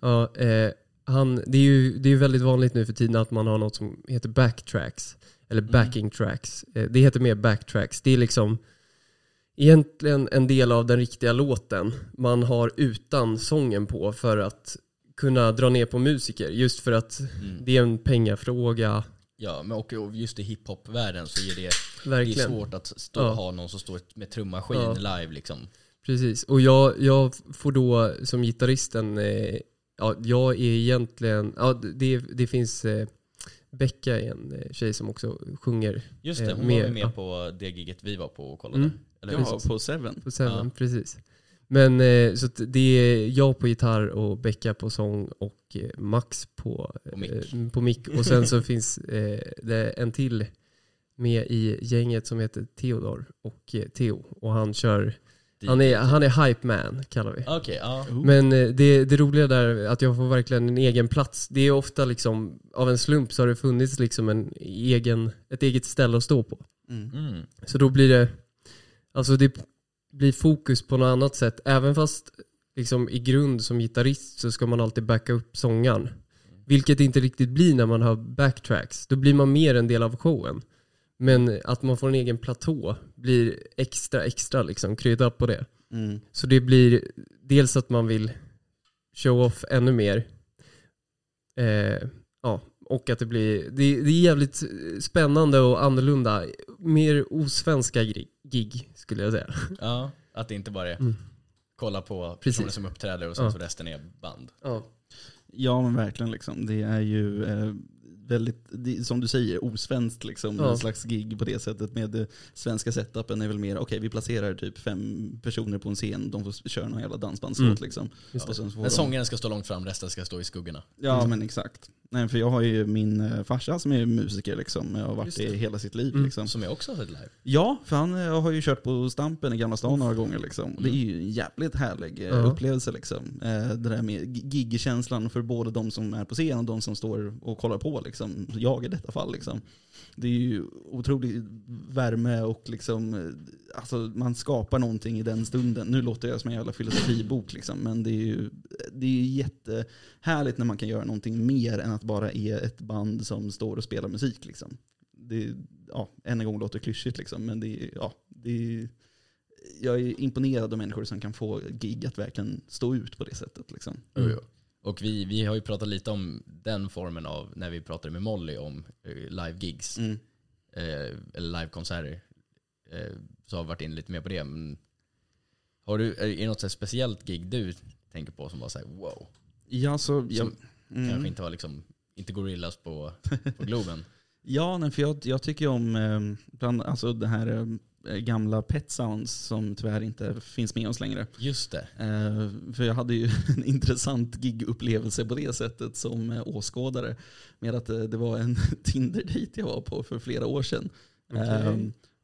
Ja, eh, han, det är ju det är väldigt vanligt nu för tiden att man har något som heter backtracks. Eller Mm. backing tracks. Eh, det heter mer backtracks. Det är liksom egentligen en del av den riktiga låten man har utan sången på för att kunna dra ner på musiker. Just för att Mm. det är en pengafråga. Ja, men och just i hiphop-världen så är det, det är svårt att stå, Ja. ha någon som står med trummaskin Ja. live liksom. Precis, och jag, jag får då som gitarristen, eh, ja, jag är egentligen, ja, det, det finns eh, Becka är en eh, tjej som också sjunger Just det, Eh, hon mer- var med ja. på det giget vi var på och kollade. Mm. Eller? Ja, på Seven. på Seven, Ja. precis. Men så att det är jag på gitarr och Becka på sång och eh, Max på, På mick. eh, på mick. Och sen så finns eh, det en till med i gänget som heter Theodor och eh, Theo. Och han kör, han är, han är hype man kallar vi. Okej, ja. Men eh, det, det roliga där är att jag får verkligen en egen plats. Det är ofta liksom, av en slump så har det funnits liksom en egen, ett eget ställe att stå på. Mm. Mm. Så då blir det, alltså det blir fokus på något annat sätt. Även fast liksom i grund som gitarrist så ska man alltid backa upp sångaren. Vilket inte riktigt blir när man har backtracks. Då blir man mer en del av showen. Men att man får en egen platå blir extra, extra liksom kryddat på det. Mm. Så det blir dels att man vill show off ännu mer. Eh, ja, och att det blir, det, det är jävligt spännande och annorlunda. Mer osvenska gig skulle jag säga. ja. Att det inte bara är Mm. kolla på Precis. personer som uppträder och sen Ja. så resten är band. Ja, Ja men verkligen liksom. Det är ju eh, väldigt, som du säger, osvenskt liksom. Ja. En slags gig på det sättet. Med det svenska setupen är väl mer, okej vi placerar typ fem personer på en scen, de får köra någon jävla dansbandslåt Mm. liksom. Och Men de- sångaren ska stå långt fram, resten ska stå i skuggorna. Ja Mm. men exakt. Nej för jag har ju min eh, farsa som är musiker liksom. Jag har varit det det. hela sitt liv Mm. liksom. Som jag också har sett live. Ja, för han eh, har ju kört på Stampen i Gamla stan några gånger. Liksom. Och Det är ju en jävligt härlig Ja. upplevelse. Liksom. Det där med gi- gig-känslan för både de som är på scen och de som står och kollar på. Liksom. Liksom, jag i detta fall. Liksom. Det är ju otrolig värme och liksom, eh, alltså, man skapar någonting i den stunden. Nu låter jag som en jävla filosofibok, liksom, men det är ju det är ju jättehärligt när man kan göra någonting mer än att bara är ett band som står och spelar musik. Liksom. Det, ja, än en gång låter det klyschigt, liksom, men det, ja, det är, jag är imponerad av människor som kan få gig att verkligen stå ut på det sättet. Liksom. Mm. Och vi, vi har ju pratat lite om den formen av, när vi pratade med Molly om eh, live-gigs, Mm. eh, eller live-konserter. Eh, så har vi varit inne lite mer på det. Men har du, är det något så speciellt gig du tänker på som var såhär wow? Ja, så, jag, Som mm. Kanske inte var liksom, inte Gorillas på, på Globen. Ja, nej, för jag, jag tycker om eh, bland, alltså det här eh, gamla Pet Sounds som tyvärr inte finns med oss längre. Just det. Eh, för jag hade ju en intressant gigupplevelse på det sättet som eh, åskådare. Med att eh, det var en Tinder-dejt jag var på för flera år sedan. Okej. Eh,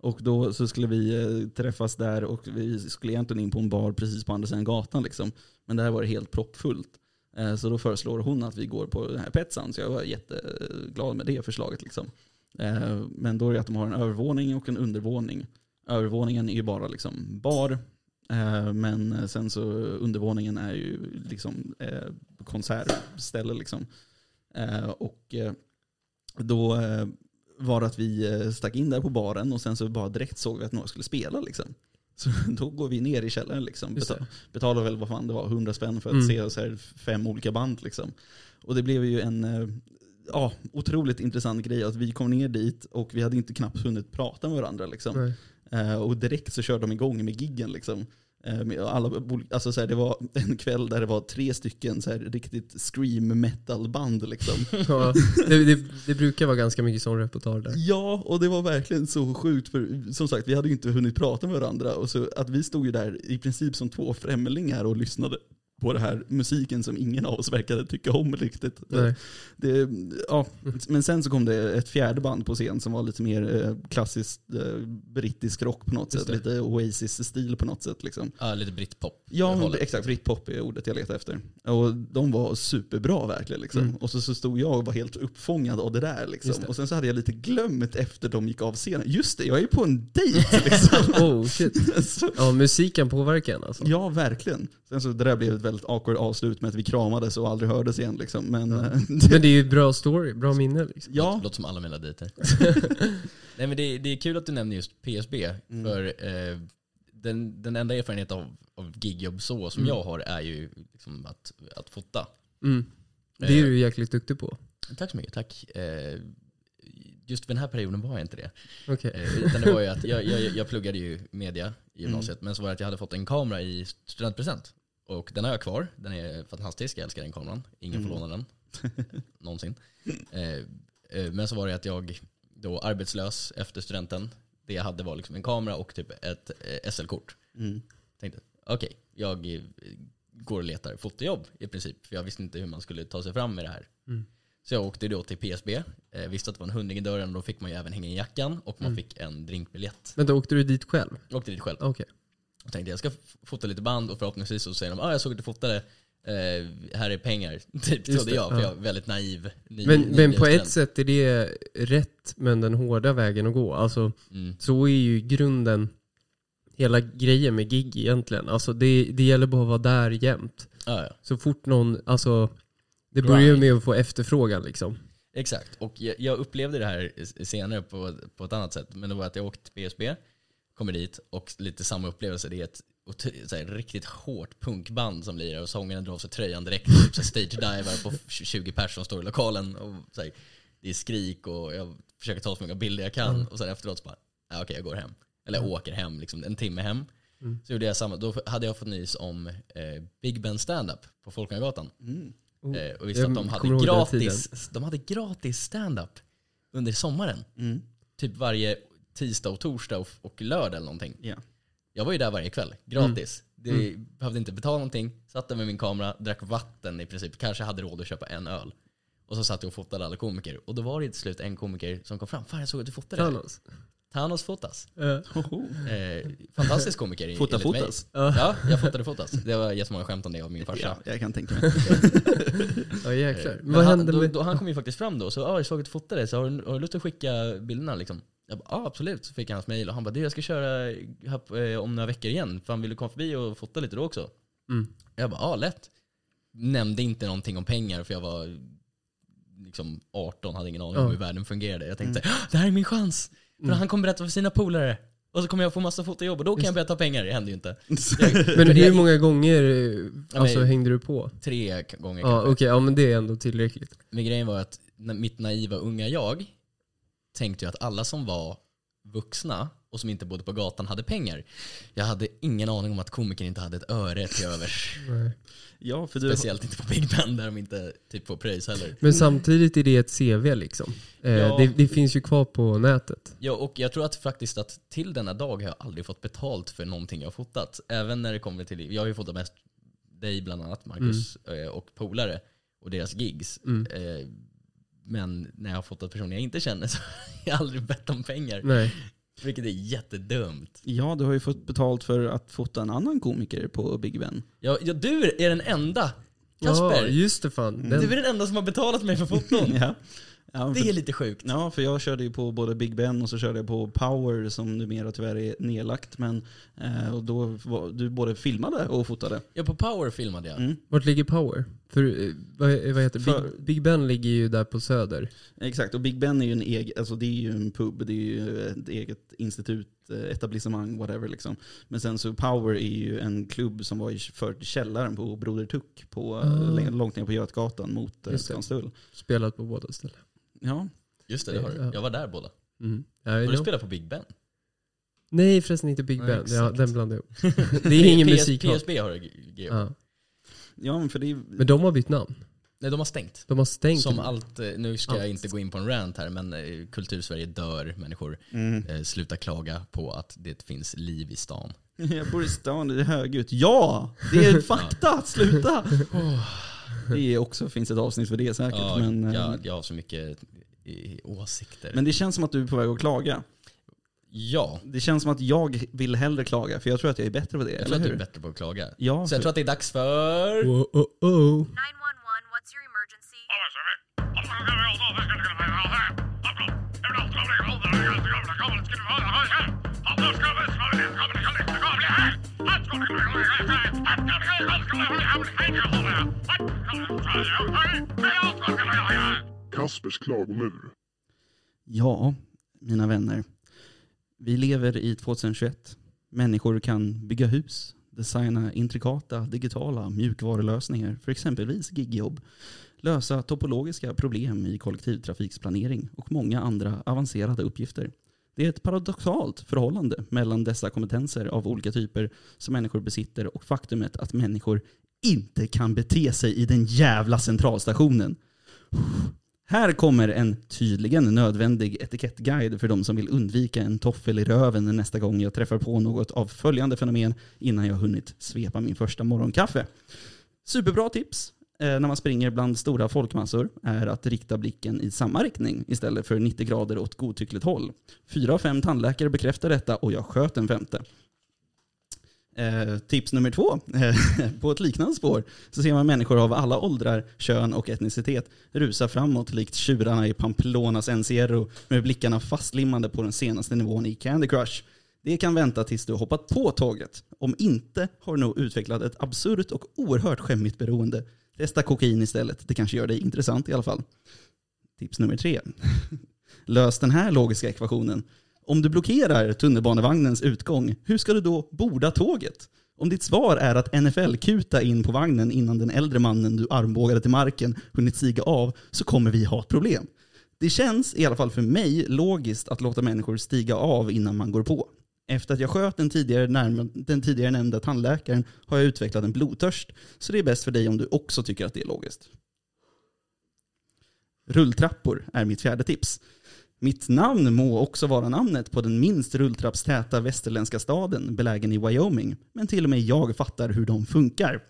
och då så skulle vi eh, träffas där och vi skulle egentligen in på en bar precis på andra sidan gatan. Liksom. Men där var det helt proppfullt. Eh, Så då föreslår hon att vi går på den här Pet Sounds. Jag var jätteglad med det förslaget. Liksom. Eh, Men då är det att de har en övervåning och en undervåning. Övervåningen är ju bara liksom bar. eh, Men sen så undervåningen är ju liksom eh, konsertställe. Liksom. Eh, Och då var det att vi stack in där på baren och sen så bara direkt såg vi att några skulle spela. Liksom. Så då går vi ner i källaren. Liksom. Betal, betalar väl vad fan det var, 100 spänn för att Mm. se fem olika band. Liksom. Och det blev ju en ja, otroligt intressant grej att vi kom ner dit och vi hade inte knappt hunnit prata med varandra. Liksom. Nej. Eh, och direkt så körde de igång med giggen. Liksom. Eh, alla, alltså så här, det var en kväll där det var tre stycken så här, riktigt scream metal band. Liksom. Ja, det, det, det brukar vara ganska mycket sån repertoar där. Ja, och det var verkligen så sjukt. För som sagt, vi hade ju inte hunnit prata med varandra. Och så att vi stod ju där i princip som två främlingar och lyssnade på den här musiken som ingen av oss verkade tycka om riktigt. Det, ja. Men sen så kom det ett fjärde band på scen som var lite mer eh, klassiskt eh, brittisk rock på något Just sätt. Lite Oasis-stil på något sätt. Liksom. Ja, lite britpop. Ja, exakt. Britpop är ordet jag letar efter. Och de var superbra verkligen. Liksom. Mm. Och så, så stod jag och var helt uppfångad av det där. Liksom. Det. Och sen så hade jag lite glömt efter de gick av scenen. Just det, jag är ju på en dejt liksom. Oh shit. så, Ja, musiken påverkar en alltså. ja, verkligen. Sen så det där blev ett väldigt awkward avslut med att vi kramades och aldrig hördes igen. Liksom. Men Ja. eh, Men det är ju bra story, bra minne liksom. ja, Låter, låter som alla mina dejter. Nej men det, det är kul att du nämner just PSB. Mm. För eh, den, den enda erfarenhet av, av gigjobb så som Mm. jag har är ju liksom att, att fota. Mm. Det är du jäkligt duktig på. Tack så mycket, tack. Eh, just för den här perioden var jag inte det. Okej. Eh, utan det var ju att jag, jag, jag pluggade ju media i Mm. gymnasiet, men så var det att jag hade fått en kamera i studentpresent. Och den har jag kvar, den är fantastisk, jag älskar den kameran. Ingen får Mm. låna den. Någonsin. Eh, eh, men så var det att jag då arbetslös efter studenten, det jag hade var liksom en kamera och typ ett eh, SL-kort. mm. Tänkte, okej, jag eh, går och letar fotojobb i princip. För jag visste inte hur man skulle ta sig fram med det här. Mm. Så jag åkte då till PSB, eh, visste att det var en hundring i dörren och då fick man ju även hänga in jackan och man Mm. fick en drinkbiljett. Men då åkte du dit själv? Jag åkte dit själv. Okej. Och tänkte jag ska fota lite band och förhoppningsvis så säger de ah, jag såg att du fotade, eh, här är pengar. Typ trodde jag, för ja. jag är väldigt naiv. ny- Men, ny- men på ett sätt är det rätt, men den hårda vägen att gå. Alltså, Mm. så är ju grunden hela grejen med gig egentligen. Alltså det, det gäller bara att vara där jämt. Ja, ja. Så fort någon, alltså det börjar ju med att få efterfrågan liksom. Exakt, och jag, jag upplevde det här senare på, på ett annat sätt. Men det var att jag åkte till PSB, kommer dit och lite samma upplevelse. Det är ett så här, riktigt hårt punkband som lirar och sångaren drar av sig tröjan direkt. Typ så här stage divar på 20 personer som står i lokalen. Och, så här, det är skrik och jag försöker ta så många bilder jag kan. Mm. Och sen efteråt så bara, ah, okej jag går hem. Eller jag åker hem, liksom, en timme hem. Mm. Så gjorde jag samma. Då hade jag fått nys om eh, Big Ben stand-up på Folkungagatan. Mm. Oh. Eh, och visste Jag att de hade, gratis, de hade gratis stand-up under sommaren. Mm. Typ varje tisdag och torsdag och, och lördag eller någonting. Ja. Jag var ju där varje kväll, gratis. Det Mm. behövde inte betala någonting. Satt där med min kamera, drack vatten i princip. Kanske hade råd att köpa en öl. Och så satt jag och fotade alla komiker. Och då var det till slut en komiker som kom fram. Fan jag såg att du fotade. här." Thanos. Thanos Fotas. Hoho. Eh, fantastisk komiker Fota fotas. Ja, Ja, jag fotade Fotas. Det var jättemånga skämt om det av min farsa. Ja, jag kan tänka mig. ja jäklar. Eh, Vad han, hände då, med... då, han kom ju faktiskt fram då, så ah, jag såg att du fotade, så har du, har du lust att skicka bilderna liksom? Jag bara, ah, absolut. Så fick han hans mail och han bara, du jag ska köra här, eh, om några veckor igen. Fan vill du komma förbi och fota lite då också? Mm. Jag bara, ah lätt. Nämnde inte någonting om pengar för jag var liksom 18, hade ingen aning om hur världen fungerade. Jag tänkte, "Ah, det här är min chans! För Mm. han kommer berätta för sina polare. Och så kommer jag få massa fotojobb och då kan jag börja ta pengar. Det händer ju inte. Men För hur många gånger eh, alltså, men- hängde du på? Tre gånger Ja kanske. ja men det är ändå tillräckligt. Men grejen var att mitt naiva unga jag tänkte ju att alla som var vuxna och som inte bodde på gatan hade pengar. Jag hade ingen aning om att komikern inte hade ett öre till övers. Ja, för du, Speciellt inte på Big Ben där de inte typ får pröjs heller. Men samtidigt är det ett CV liksom. Eh, Ja. det, det finns ju kvar på nätet. Ja, och jag tror att faktiskt att till denna dag har jag aldrig fått betalt för någonting jag har fotat. Även när det kommer till, jag har ju fotat mest dig bland annat, Marcus, eh, och polare och deras gigs. Mm. Eh, Men när jag har fotat personer jag inte känner så har jag aldrig bett om pengar. Nej. Vilket är jättedumt. ja, du har ju fått betalt för att fota en annan komiker på Big Ben. Ja, ja, du är den enda, Kasper. Ja, just det fan. Den, du är den enda som har betalat mig för foton. ja. Ja, Det för, är lite sjukt. ja, för jag körde ju på både Big Ben och så körde jag på Power som numera tyvärr är nedlagt. Men, eh, och då var, du både filmade och fotade. Ja, på Power filmade jag. Mm. Vart ligger Power? För, eh, vad, vad heter För- Big, Big Ben ligger ju där på Söder. Exakt, och Big Ben är ju en egen, alltså det är ju en pub, det är ju ett eget institut, eh, etablissemang, whatever liksom. Men sen så Power är ju en klubb som var i för källaren på Broder Tuck, på, längre- långt ner på Götgatan mot eh. Skanstull. Spelat på båda ställen. Ja, Just det, det har du. Jag var där båda. Mm. Ja, Har du spelat på Big Ben? Nej förresten inte Big Ben. Ja, den blandade jag ihop. Det är ingen musik. PSB har du Geo. Ja. men för det är, Men de har bytt namn. Nej, de har stängt. De har stängt. Som allt, eh, nu ska jag Allt. inte gå in på en rant här, men eh, kultursverige dör människor. mm. Eh, sluta klaga på att det finns liv i stan. Jag bor i stan, det är högljutt. Ja! Det är fakta! Sluta! Det är också, finns ett avsnitt för det säkert. Ja, men, eh, jag, jag har så mycket åsikter. men det känns som att du är på väg att klaga. Ja, Det känns som att jag vill hellre klaga, för jag tror att jag är bättre på det. jag tror att du är bättre på att klaga. Ja, Så jag tror att det är dags för... Oh, oh, oh. 911, what's your emergency? Kaspers klagomur. Ja, mina vänner. Vi lever i 2021. Människor kan bygga hus, designa intrikata digitala mjukvarulösningar för exempelvis gigjobb, lösa topologiska problem i kollektivtrafiksplanering och många andra avancerade uppgifter. Det är ett paradoxalt förhållande mellan dessa kompetenser av olika typer som människor besitter och faktumet att människor inte kan bete sig i den jävla centralstationen. Här kommer en tydligen nödvändig etikettguide för de som vill undvika en toffel i röven nästa gång jag träffar på något av följande fenomen innan jag hunnit svepa min första morgonkaffe. Superbra tips eh, när man springer bland stora folkmassor är att rikta blicken i samma riktning istället för 90 grader åt godtyckligt håll. Fyra av fem tandläkare bekräftar detta och jag sköt en femte. Eh, tips nummer två. Eh, på ett liknande spår så ser man människor av alla åldrar, kön och etnicitet rusa framåt likt tjurarna i Pamplonas Encierro med blickarna fastlimmade på den senaste nivån i Candy Crush. Det kan vänta tills du hoppat på tåget. Om inte har du nog utvecklat ett absurt och oerhört skämmigt beroende. Testa kokain istället, det kanske gör dig intressant i alla fall. Tips nummer tre. Lös den här logiska ekvationen. Om du blockerar tunnelbanevagnens utgång, hur ska du då borda tåget? Om ditt svar är att NFL-kuta in på vagnen innan den äldre mannen du armbågade till marken hunnit stiga av, så kommer vi ha ett problem. Det känns, i alla fall för mig, logiskt att låta människor stiga av innan man går på. Efter att jag sköt den tidigare, närma, den tidigare nämnda tandläkaren har jag utvecklat en blodtörst, så det är bäst för dig om du också tycker att det är logiskt. Rulltrappor är mitt fjärde tips. Mitt namn må också vara namnet på den minst rulltrappstäta västerländska staden belägen i Wyoming, men till och med jag fattar hur de funkar.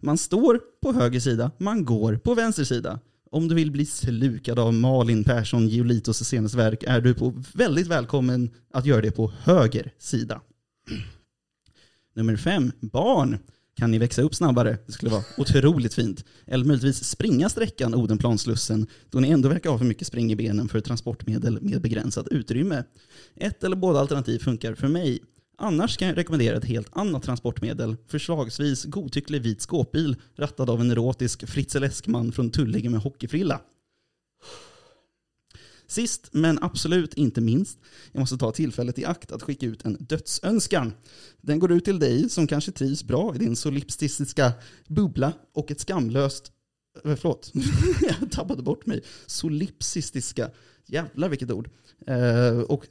Man står på höger sida, man går på vänster sida. Om du vill bli slukad av Malin Persson Giolitos senaste verk är du på väldigt välkommen att göra det på höger sida. Nummer fem, barn. Kan ni växa upp snabbare? Det skulle vara otroligt fint. Eller möjligtvis springa sträckan Odenplanslussen, då ni ändå verkar ha för mycket spring i benen för transportmedel med begränsat utrymme. Ett eller båda alternativ funkar för mig. Annars kan jag rekommendera ett helt annat transportmedel, förslagsvis godtycklig vit skåpbil rattad av en erotisk fritzeleskman från Tullinge med hockeyfrilla. Sist men absolut inte minst, jag måste ta tillfället i akt att skicka ut en dödsönskan. Den går ut till dig som kanske trivs bra i din solipsistiska bubbla och ett skamlöst eh, Förlåt, jag tappade bort mig. Solipsistiska. Jävlar vilket ord. Eh, och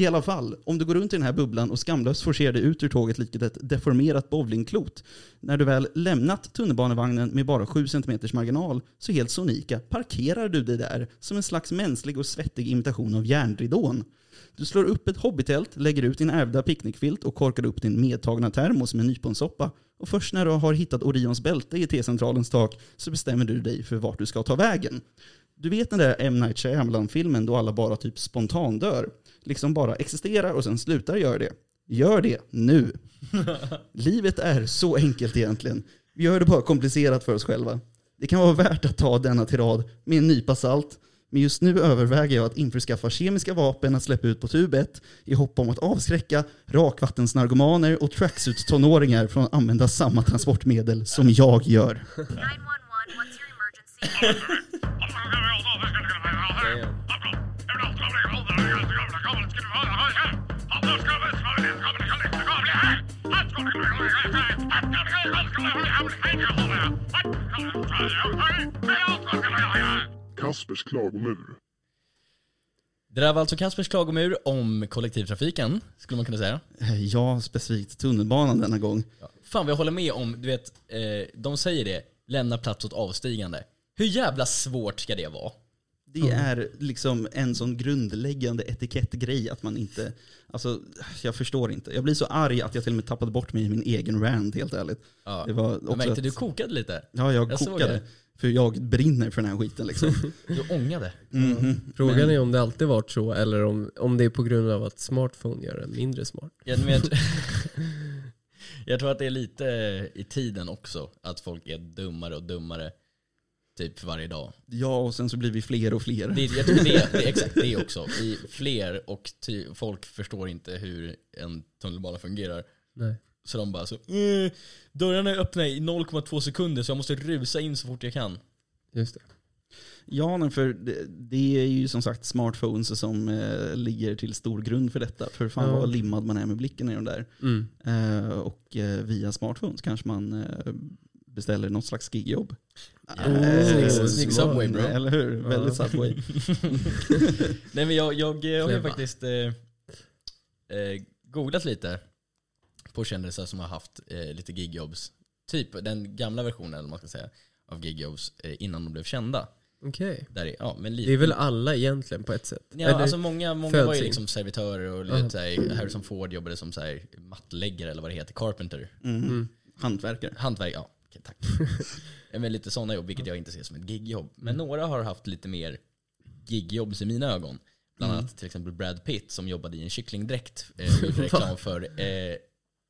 i alla fall, om du går runt i den här bubblan och skamlöst forcerar dig ut ur tåget likt ett deformerat bowlingklot. När du väl lämnat tunnelbanevagnen med bara 7 cm marginal, så helt sonika parkerar du dig där som en slags mänsklig och svettig imitation av järnridån. Du slår upp ett hobbytält, lägger ut din ärvda picknickfilt och korkar upp din medtagna termos med nyponsoppa. Och först när du har hittat Orions bälte i T-centralens tak så bestämmer du dig för vart du ska ta vägen. Du vet den där M. Night Shyamalan-filmen då alla bara typ spontandör? Liksom bara existerar och sen slutar göra det. Gör det nu. Livet är så enkelt egentligen. Vi gör det bara komplicerat för oss själva. Det kan vara värt att ta denna tirad med en nypa salt, men just nu överväger jag att införskaffa kemiska vapen att släppa ut på tub 1 i hopp om att avskräcka rakvattensnarkomaner och tracksuit-tonåringar från att använda samma transportmedel som jag gör. 911, what's your emergency? Kaspers klagomur. Det där var alltså Kaspers klagomur om kollektivtrafiken, skulle man kunna säga. Ja, specifikt tunnelbanan denna gång. Fan vad jag håller med om, du vet, eh, de säger det, lämna plats åt avstigande. Hur jävla svårt ska det vara? Det är liksom en sån grundläggande etikettgrej att man inte, alltså jag förstår inte. Jag blir så arg att jag till och med tappade bort mig i min egen rant helt ärligt. Ja. Det var Jag också märkte att, du kokade lite. Ja, jag, jag kokade. För jag brinner för den här skiten liksom. Du ångade. Mhm. Frågan Men- är om det alltid varit så eller om, om det är på grund av att smartphone gör den mindre smart. Jag, men jag, jag tror att det är lite i tiden också, att folk är dummare och dummare typ varje dag. Ja, och sen så blir vi fler och fler. Det, jag tror det, det är exakt det också. Vi fler och ty, folk förstår inte hur en tunnelbana fungerar. Nej. Så de bara så, eh, dörrarna är öppna i 0,2 sekunder så jag måste rusa in så fort jag kan. Just det. Ja, för det, det är ju som sagt smartphones som eh, ligger till stor grund för detta. För fan Ja. vad limmad man är med blicken i de där. Mm. Eh, och eh, via smartphones kanske man eh, beställer något slags gigjobb. Oh, Eh, snygg- Subway, bro. Eller hur? Väldigt Ja. Subway. Nej men jag, jag, har ju faktiskt eh, eh, googlat lite på kändisar som har haft eh, lite gigjobs. Typ den gamla versionen, eller man ska säga, av gigjobs eh, innan de blev kända. Okej. Där är, ja, men lite, Det är väl alla egentligen på ett sätt? Ja, Eller- alltså många, många var ju liksom servitörer och lite såhär, Harrison Ford jobbade som såhär mattläggare eller vad det heter, carpenter. Mm. Mm. Hantverkare. Hantverk, ja. Okej, tack. Men lite sådana jobb, vilket jag inte ser som ett gigjobb. Men några har haft lite mer gigjobb i mina ögon. Bland annat till exempel Brad Pitt som jobbade i en kycklingdräkt eh, gjorde reklam för eh,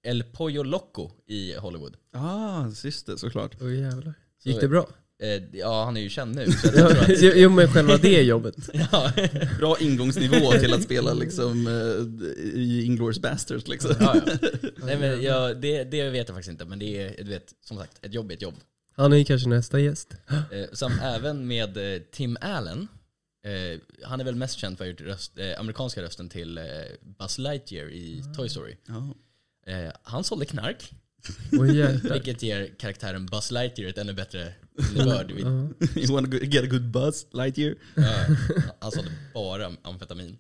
El Pollo Loco i Hollywood. Ah, just det, såklart. Åh jävlar. Gick det bra? Eh, ja, han är ju känd nu. Att, jo, men själva det jobbet. ja, Bra ingångsnivå till att spela liksom, eh, i Inglourious Basterds. Liksom. ja, ja. Nej, men jag, det, det vet jag faktiskt inte, men det är du vet, som sagt ett jobb är ett jobb. Han är ju kanske nästa gäst. Eh, som även med Tim Allen. Han är väl mest känd för att ha gjort röst, amerikanska rösten till Buzz Lightyear i Toy Story. Han sålde knark, Jävlar. vilket ger karaktären Buzz Lightyear ett ännu bättre innebörd. Ja. You wanna get a good buzz, Lightyear? Ja, han sålde bara amfetamin.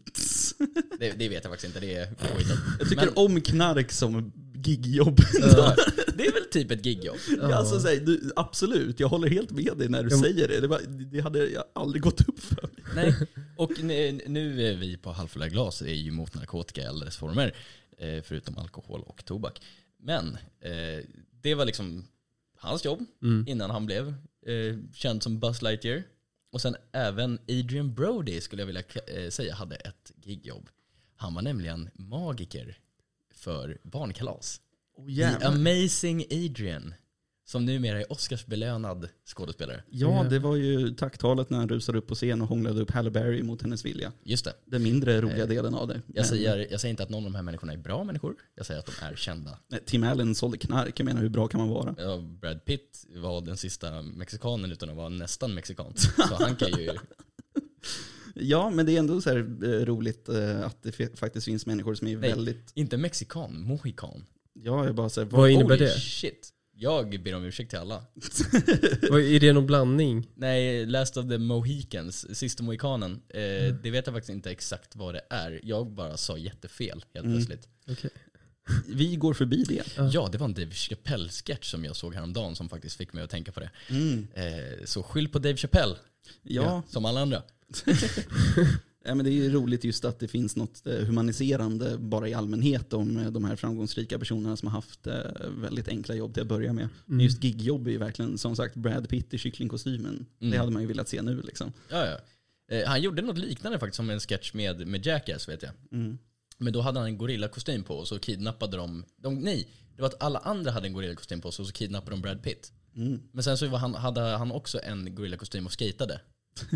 Det, det vet jag faktiskt inte, det är påhittat. Jag tycker Men- om knark som gigjobb. Ja, det är väl typ ett gigjobb. Ja. Alltså, så här, du, absolut, jag håller helt med dig när du Ja, men- säger det. Det, var, det hade jag aldrig gått upp för mig. Nej, och nu, nu är vi på halvfulla glas är ju mot narkotika i alla dess former. Eh, förutom alkohol och tobak. Men eh, det var liksom hans jobb Mm. innan han blev eh, känd som Buzz Lightyear. Och sen även Adrian Brody skulle jag vilja eh, säga hade ett gigjobb. Han var nämligen magiker för barnkalas. Oh, The Amazing Adrian. Som numera är Oscarsbelönad skådespelare. Ja, det var ju tacktalet när han rusade upp på scen och hånglade upp Halle Berry mot hennes vilja. Just det. Den mindre roliga Eh, delen av det. Jag Men- säger, jag säger inte att någon av de här människorna är bra människor. Jag säger att de är kända. Nej, Tim Allen sålde knark, jag menar hur bra kan man vara? Ja, Brad Pitt var den sista mexikanen utan att vara nästan mexikan. Så han kan ju... Ja, men det är ändå så här eh, roligt eh, att det faktiskt finns människor som är Nej. väldigt... Inte mexikan, mohikan. Ja, jag bara så här, Vad innebär det? shit. Jag ber om ursäkt till alla. Vad- Är det någon blandning? Nej, Last of the Mohicans, sista mohikanen. Eh, Det vet jag faktiskt inte exakt vad det är. Jag bara sa jättefel helt Mm. plötsligt. Okej. Vi går förbi det. Ja. Ja, det var en Dave Chappelle-sketch som jag såg häromdagen som faktiskt fick mig att tänka på det. Mm. Eh, så skyll på Dave Chappelle, Ja, som alla andra. ja, men det är ju roligt just att det finns något eh, humaniserande bara i allmänhet om eh, de här framgångsrika personerna som har haft eh, väldigt enkla jobb till att börja med. Men Just gigjobb är ju verkligen, som sagt, Brad Pitt i kycklingkostymen. Mm. Det hade man ju velat se nu liksom. Ja, ja. Eh, han gjorde något liknande faktiskt som en sketch med, med Jackass vet jag. Mm. Men då hade han en gorillakostym på och så kidnappade de, de nej, det var att alla andra hade en gorillakostym på sig och så kidnappade de Brad Pitt. Mm. Men sen så var han, hade han också en gorillakostym och skatade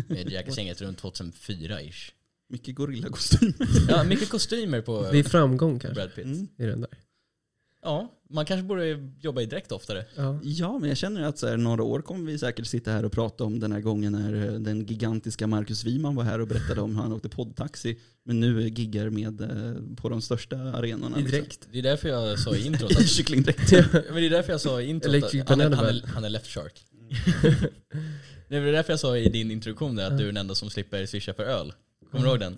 med Jackass-gänget runt 2004-ish. Mycket gorillakostym. Ja, mycket kostymer på Det är framgång kanske Brad Pitt. Mm. i den där. Ja, man kanske borde jobba i direkt oftare. Ja. Ja, men jag känner att så här, några år kommer vi säkert sitta här och prata om den här gången när eh, den gigantiska Marcus Wiman var här och berättade om hur han åkte poddtaxi. Men nu giggar med eh, på de största arenorna. I liksom. direkt. Det är därför jag sa i introt I kycklingdräkt. men det är därför jag sa i introt att han är, han är left shark. Det är därför jag sa i din introduktion där att du är den enda som slipper swisha för öl. Kommer du ihåg den?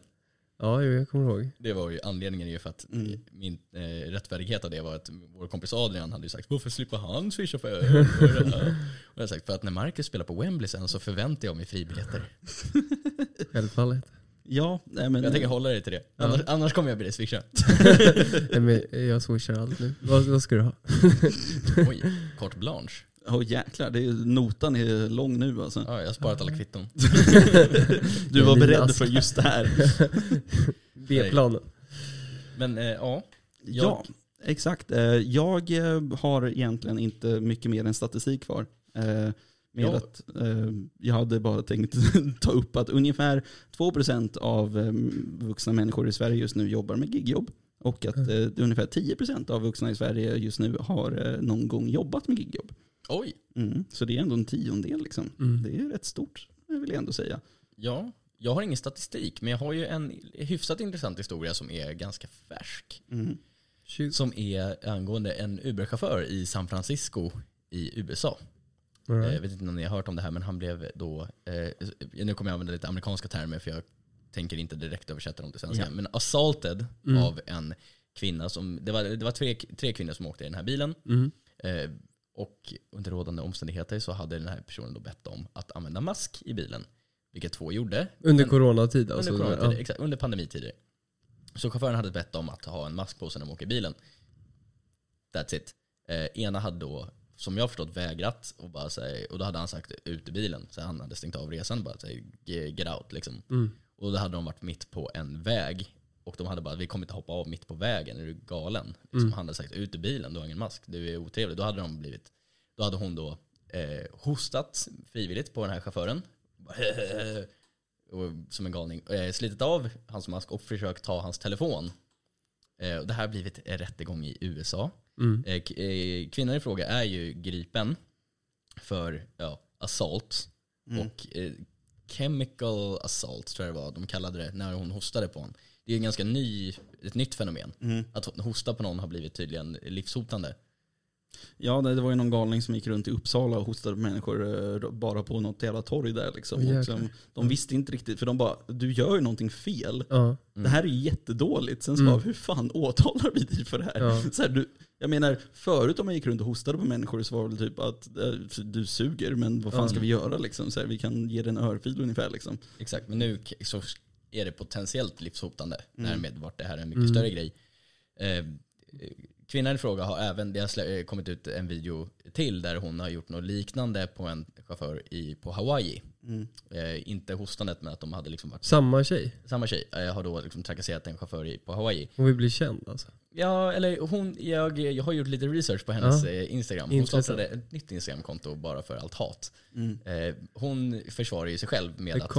Ja, jo, jag kommer ihåg. Det var ju anledningen ju för att Mm. min eh, rättfärdighet av det var att vår kompis Adrian hade ju sagt Varför slipper han swisha för öl? Vad är det här?" Och jag har sagt för att när Marcus spelar på Wembley sen så förväntar jag mig fribiljetter. Självfallet. Ja, nej, men, Jag tänker hålla dig till det. Ja. Annars, annars kommer jag be dig swisha. Nej, men jag swishar allt nu. Vad, vad ska du ha? Oj, carte blanche. Åh jäklar, det är, notan är lång nu alltså. Ja, jag har sparat alla kvitton. Du var beredd alltså. för just det här. B-planen. Men eh, ja, Ja, exakt. Eh, Jag eh, har egentligen inte mycket mer än statistik kvar. Eh, Med Ja. att eh, jag hade bara tänkt ta upp att ungefär 2% av eh, vuxna människor i Sverige just nu jobbar med gigjobb. Och att eh, ungefär 10% av vuxna i Sverige just nu har eh, någon gång jobbat med gigjobb. Oj. Mm. Så det är ändå en tiondel liksom. Mm. Det är rätt stort, vill jag ändå säga. Ja, jag har ingen statistik, men jag har ju en hyfsat intressant historia som är ganska färsk. Mm. Som är angående en Uber-chaufför i San Francisco i USA. All Eh, right. Jag vet inte om ni har hört om det här, men han blev då, eh, nu kommer jag använda lite amerikanska termer för jag tänker inte direkt översätta dem till svenska, Ja. men assaulted Mm. av en kvinna som, det var, det var tre, tre kvinnor som åkte i den här bilen. Mm. Eh, och under rådande omständigheter så hade den här personen då bett om att använda mask i bilen. Vilket två gjorde. Under Men- coronatid alltså? under, coronatider, ja. exakt, under pandemitider. Så chauffören hade bett om att ha en mask på sig när de åker i bilen. That's it. Eh, ena hade då, som jag förstått, vägrat och, bara säga, och då hade han sagt ut i bilen. Så han hade stängt av resan bara säga get out liksom. Mm. Och då hade de varit mitt på en väg. Och de hade bara, vi kommer inte hoppa av mitt på vägen, är du galen? Liksom, Mm. Han hade sagt ut ur bilen, du har ingen mask, du är otrevlig. Då hade de blivit, då hade hon då eh, hostat frivilligt på den här chauffören. och, som en galning. Eh, slitit av hans mask och försökt ta hans telefon. Eh, och det här har blivit en rättegång i USA. Mm. Eh, eh, kvinnan i fråga är ju gripen för ja, assault Mm. och eh, chemical assault tror jag det var de kallade det när hon hostade på honom. Det är ganska ny, ett nytt fenomen. Mm. Att hosta på någon har blivit tydligen livshotande. Ja, det, var ju någon galning som gick runt i Uppsala och hostade på människor eh, bara på något jävla torg där liksom. Jäklar. som, de visste inte riktigt, för de bara, du gör ju någonting fel. Ja. Det här är ju jättedåligt. Sen så Mm. bara, hur fan åtalar vi dig för det här? Ja. Så här du, jag menar, förut om man gick runt och hostade på människor så var det väl typ att eh, du suger, men vad fan ska vi göra liksom? Så här, vi kan ge dig en örfil ungefär liksom. Exakt, men nu så är det potentiellt livshotande. Mm. Därmed vart det här en mycket Mm. större grej. Eh, kvinnan i fråga har även, det har eh, kommit ut en video till där hon har gjort något liknande på en chaufför i, på Hawaii. Mm. Eh, inte hostandet men att de hade liksom varit, Samma tjej? samma tjej eh, har då liksom trakasserat en chaufför i, på Hawaii. Hon vill bli känd alltså? Ja, eller hon, jag, jag har gjort lite research på hennes Ja. eh, Instagram. Hon Intressant. startade ett nytt Instagramkonto bara för allt hat. Mm. Eh, hon försvarar ju sig själv med The att?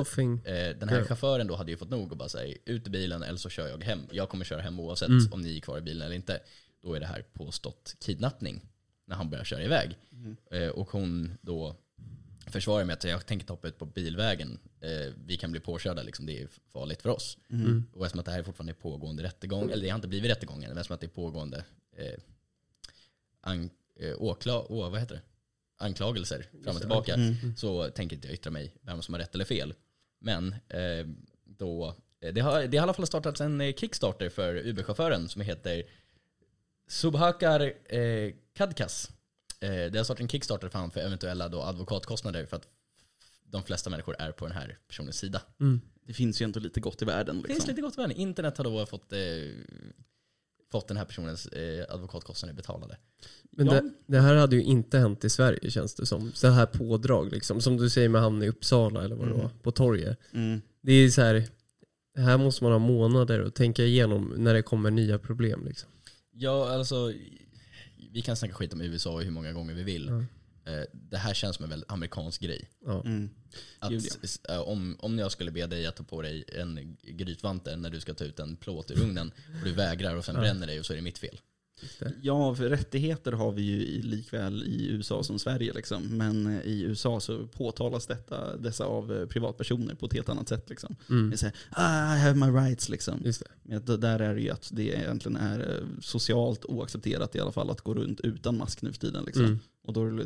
Eh, den här Girl. chauffören då hade ju fått nog och bara säga ut ur bilen eller så kör jag hem. Jag kommer köra hem oavsett Mm. om ni är kvar i bilen eller inte. Då är det här påstått kidnappning när han börjar köra iväg. Mm. Eh, och hon då försvara mig att jag tänker inte hoppa ut på bilvägen. Eh, vi kan bli påkörda, liksom, det är farligt för oss. Mm. Och eftersom att det här är fortfarande är pågående rättegång, eller det har inte blivit rättegång än, men eftersom att det är pågående eh, an, eh, åkla, åh, vad heter det? anklagelser fram och tillbaka, Mm. så tänker inte jag yttra mig vem som har rätt eller fel. Men eh, då, eh, det, har, det har i alla fall startats en eh, Kickstarter för Uber-chauffören som heter Subhakar eh, Kadkas. Eh, det har startat en Kickstarter för, för eventuella då advokatkostnader för att de flesta människor är på den här personens sida. Mm. Det finns ju ändå lite gott i världen. Det finns Liksom. lite gott i världen. Internet har då fått, eh, fått den här personens eh, advokatkostnader betalade. Men Ja. det, det här hade ju inte hänt i Sverige känns det som. Så här pådrag liksom. Som du säger med han i Uppsala eller vad det Mm. var, på torget. Mm. Det är så här, här måste man ha månader och tänka igenom när det kommer nya problem liksom. Ja, alltså vi kan snacka skit om USA hur många gånger vi vill. Ja. Eh, det här känns som en väldigt amerikansk grej. Ja. Mm. Att, eh, om, om jag skulle be dig att ta på dig en grytvante när du ska ta ut en plåt ur ugnen och du vägrar och sen Ja. bränner dig och så är det mitt fel. Ja, för rättigheter har vi ju likväl i USA som Sverige. Liksom. Men eh, i USA så påtalas detta, dessa av eh, privatpersoner på ett helt annat sätt. Liksom. Mm. Säger ah, I have my rights. Liksom. Just det. Men att det där är det ju att det egentligen är eh, socialt oaccepterat i alla fall att gå runt utan mask nu för tiden. Liksom. Mm. Och då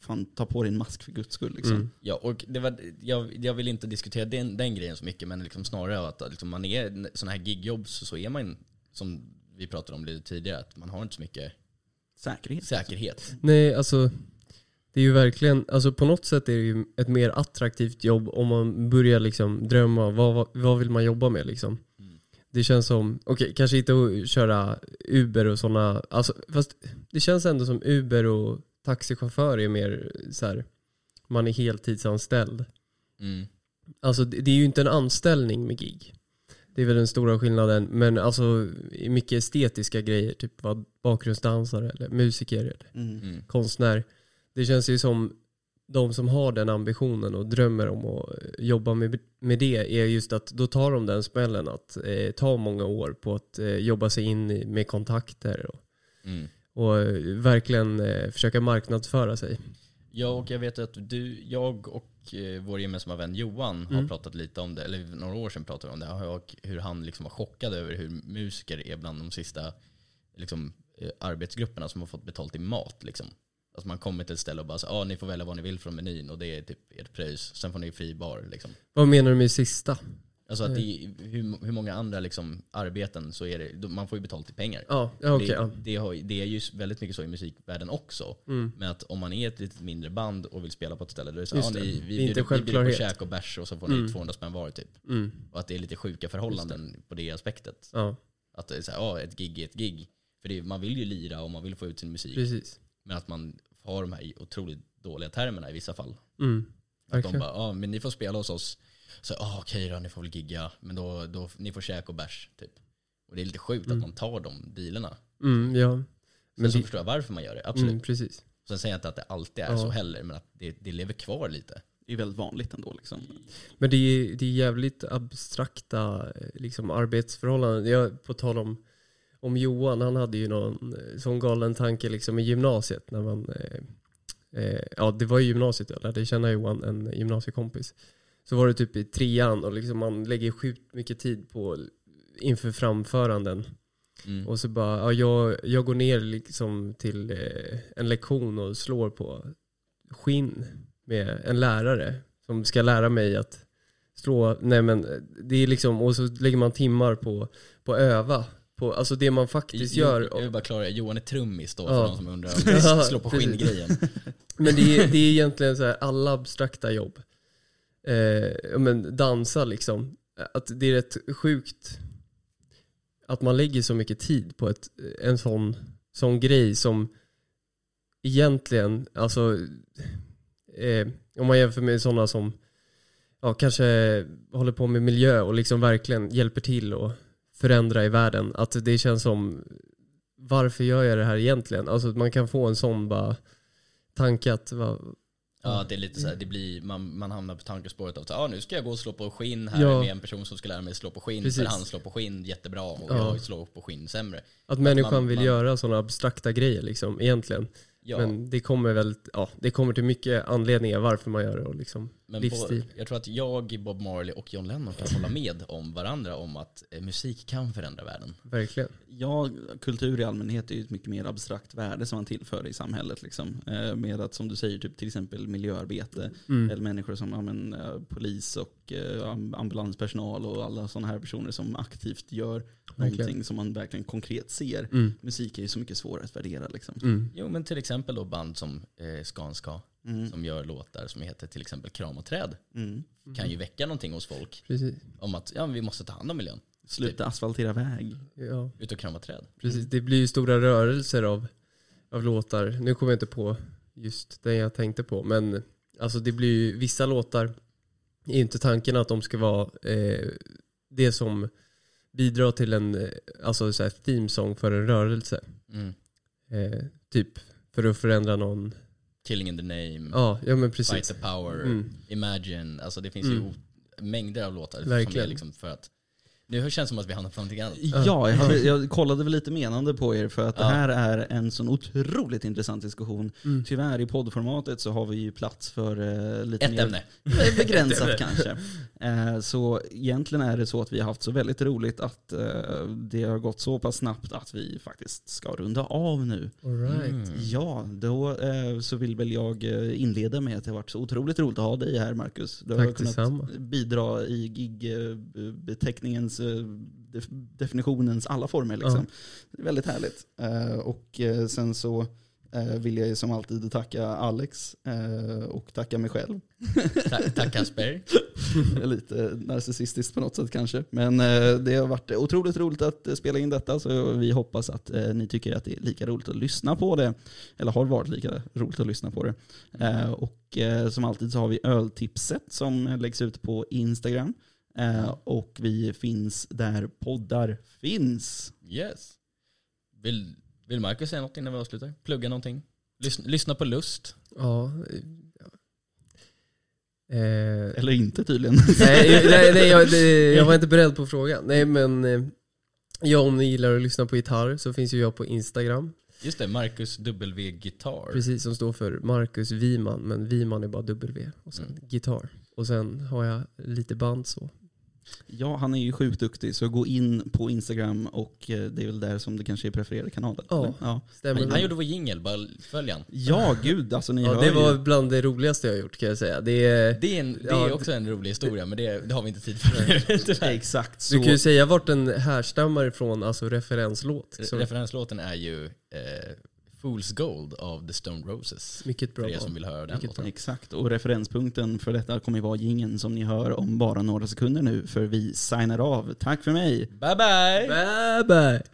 fan, ta på dig en mask för guds skull. Liksom. Mm. Ja, och det var, jag, jag vill inte diskutera den, den grejen så mycket, men liksom snarare att liksom man är sådana här gigjobb så, så är man, som vi pratade om lite tidigare, att man har inte så mycket Säkerhet. säkerhet. Nej, alltså det är ju verkligen, alltså på något sätt är det ju ett mer attraktivt jobb om man börjar liksom drömma, vad, vad, vad vill man jobba med liksom? Mm. Det känns som, okej kanske inte att köra Uber och sådana, alltså, fast det känns ändå som Uber och taxichaufför är mer så här, man är heltidsanställd. Mm. Alltså det det är ju inte en anställning med gig. Det är väl den stora skillnaden. Men alltså i mycket estetiska grejer, typ vad bakgrundsdansare eller musiker eller Mm. Mm. konstnär. Det känns ju som de som har den ambitionen och drömmer om att jobba med, med det är just att då tar de den smällen att eh, ta många år på att eh, jobba sig in i, med kontakter och, Mm. och eh, verkligen eh, försöka marknadsföra sig. Ja, och jag vet att du, jag och eh, vår gemensamma vän Johan har Mm. pratat lite om det, eller några år sedan pratade vi om det, och hur han liksom var chockad över hur musiker är bland de sista liksom, eh, arbetsgrupperna som har fått betalt i mat. Liksom. Alltså man kommer till ett ställe och bara så, ah, ni får välja vad ni vill från menyn och det är typ ert pris, sen får ni fri bar. Liksom. Vad menar du med sista? Alltså att det, är- hur, hur många andra liksom, arbeten så är det, man får ju betalt i pengar. Ja, ja okej. det, ja. det, har, det är ju väldigt mycket så i musikvärlden också. Mm. Men att om man är ett lite mindre band och vill spela på ett ställe, då är det så det. ni, Det är vi, inte bjuder, vi bjuder på käk och bärs och så får ni Mm. 200 spänn var typ. Mm. Och att det är lite sjuka förhållanden på det aspektet. Ja, Att det är så här, ja ett gig är ett gig. För det, man vill ju lira och man vill få ut sin musik. precis. Men att man har de här otroligt dåliga termerna i vissa fall. Mm. Att de Verkligen. bara, ja men ni får spela hos oss. Så ja okej då, ni får väl gigga. Men då, då, ni får käk och bärs typ. Och det är lite sjukt Mm. att man tar de dealerna. Mm, ja. Men så det, förstår jag varför man gör det, absolut. mm, precis. Sen säger jag inte att det alltid är Ja. så heller, men att det, det lever kvar lite. Det är väldigt vanligt ändå. Liksom. Men det är, det är jävligt abstrakta eh, liksom, arbetsförhållanden. Jag, på tal om, om Johan, han hade ju någon eh, sån galen tanke liksom, i gymnasiet. När man, eh, eh, ja, det var i gymnasiet jag lärde känna Johan, en gymnasiekompis. Så var det typ i trean och liksom, man lägger sjukt mycket tid på inför framföranden. Mm. Och så bara, ja, jag, jag går ner liksom till eh, en lektion och slår på skinn med en lärare som ska lära mig att slå, nej men det är liksom, och så lägger man timmar på, på öva. På, alltså det man faktiskt Jo- gör. Jag vill bara klara. Johan är trummis då, Ja. för de som undrar. Om slår på skinn-grejen. Men det är, det är egentligen så här, alla abstrakta jobb. Eh, men dansa liksom. Att det är rätt sjukt att man lägger så mycket tid på ett, en sån, sån grej som egentligen, alltså eh, om man jämför med sådana som ja, kanske håller på med miljö och liksom verkligen hjälper till och förändra i världen. Att det känns som, varför gör jag det här egentligen? Alltså man kan få en sån bara tanke att, Ja, det är lite så här, det blir, man, man hamnar på tankespåret av att ah, nu ska jag gå och slå på skinn här Ja. med en person som ska lära mig slå på skinn, Precis. för han slår på skinn jättebra och Ja. jag slår på skinn sämre. att människan man- vill man- göra sådana abstrakta grejer liksom, egentligen. Ja, Men det kommer väl, ja, det kommer till mycket anledningar varför man gör det och liksom men livsstil. Bo, jag tror att jag, Bob Marley och John Lennon kan hålla med om varandra om att eh, musik kan förändra världen. Verkligen. Ja, kultur i allmänhet är ju ett mycket mer abstrakt värde som man tillför i samhället. Liksom. Eh, med att, som du säger, typ, till exempel miljöarbete. Mm. Eller människor som ja, men, eh, polis och eh, am- ambulanspersonal och alla sådana här personer som aktivt gör någonting som man verkligen konkret ser. Mm. Musik är ju så mycket svårare att värdera. Liksom. Mm. Jo men till exempel då band som eh, Skanska Mm. som gör låtar som heter till exempel Kram och träd. Mm. Kan ju väcka någonting hos folk Precis. om att ja, men vi måste ta hand om miljön. Sluta asfaltera väg. Ja, Ut och krama träd. precis. Det blir ju stora rörelser av, av låtar. Nu kommer jag inte på just den jag tänkte på, men alltså det blir ju vissa låtar är ju inte tanken att de ska vara eh, det som bidrar till en eh, alltså så här theme song för en rörelse. Mm. Eh, typ för att förändra någon. Killing in the name, Ja, ja men Fight precis. the power, Mm. Imagine. Alltså det finns Mm. ju mängder av låtar som Verkligen. är liksom för att nu känns det som att vi hamnar på någonting annat. Ja, jag, hade, jag kollade väl lite menande på er för att det Ja. här är en sån otroligt intressant diskussion. Mm. Tyvärr i poddformatet så har vi ju plats för eh, lite Ett mer ämne. begränsat kanske. Eh, så egentligen är det så att vi har haft så väldigt roligt att eh, det har gått så pass snabbt att vi faktiskt ska runda av nu. All right. Mm. Ja, då så vill väl jag inleda med att det har varit så otroligt roligt att ha dig här Marcus. Du har Tack kunnat detsamma. bidra i gig-beteckningens, definitionens alla former. Liksom. Det är väldigt härligt. Eh, och eh, sen så eh, vill jag ju som alltid tacka Alex eh, och tacka mig själv. Ta- tack Kasper. Lite narcissistiskt på något sätt kanske. Men eh, det har varit otroligt roligt att eh, spela in detta så vi hoppas att eh, ni tycker att det är lika roligt att lyssna på det. Eller har varit lika roligt att lyssna på det. Eh, och eh, som alltid så har vi öltipset som läggs ut på Instagram. Eh, och vi finns där poddar finns. Yes. Vill, vill Marcus säga något innan vi avslutar? Plugga någonting? Lyssna, lyssna på Lust? Ja. Eh, Eller inte tydligen. nej, nej, nej jag, det, jag var inte beredd på frågan. Nej men, eh, ja om ni gillar att lyssna på gitarr så finns ju jag på Instagram. Just det, Marcus W Guitar. Precis, som står för Marcus Wiman, men Wiman är bara W. Och sen Mm. gitarr. Och sen har jag lite band så. Ja, han är ju sjukt duktig så gå in på Instagram och eh, det är väl där som det kanske är prefererade kanalen. Ja. eller? ja. Stämmer Han, gjorde vår jingel, bara följ han. Ja, gud alltså ni Ja, hör det ju. var bland det roligaste jag har gjort kan jag säga. Det är, Det är, en, det Ja, är också en rolig historia, men det, det har vi inte tid för. Tyvärr. Exakt så. du kan ju säga vart den härstammar ifrån, alltså referenslåt. Så Referenslåten är ju eh, Fool's Gold av The Stone Roses. mycket bra För er som vill höra den låten. Exakt, och referenspunkten för detta kommer ju vara gingen som ni hör om bara några sekunder nu, för vi signar av. Tack för mig! Bye bye! Bye bye!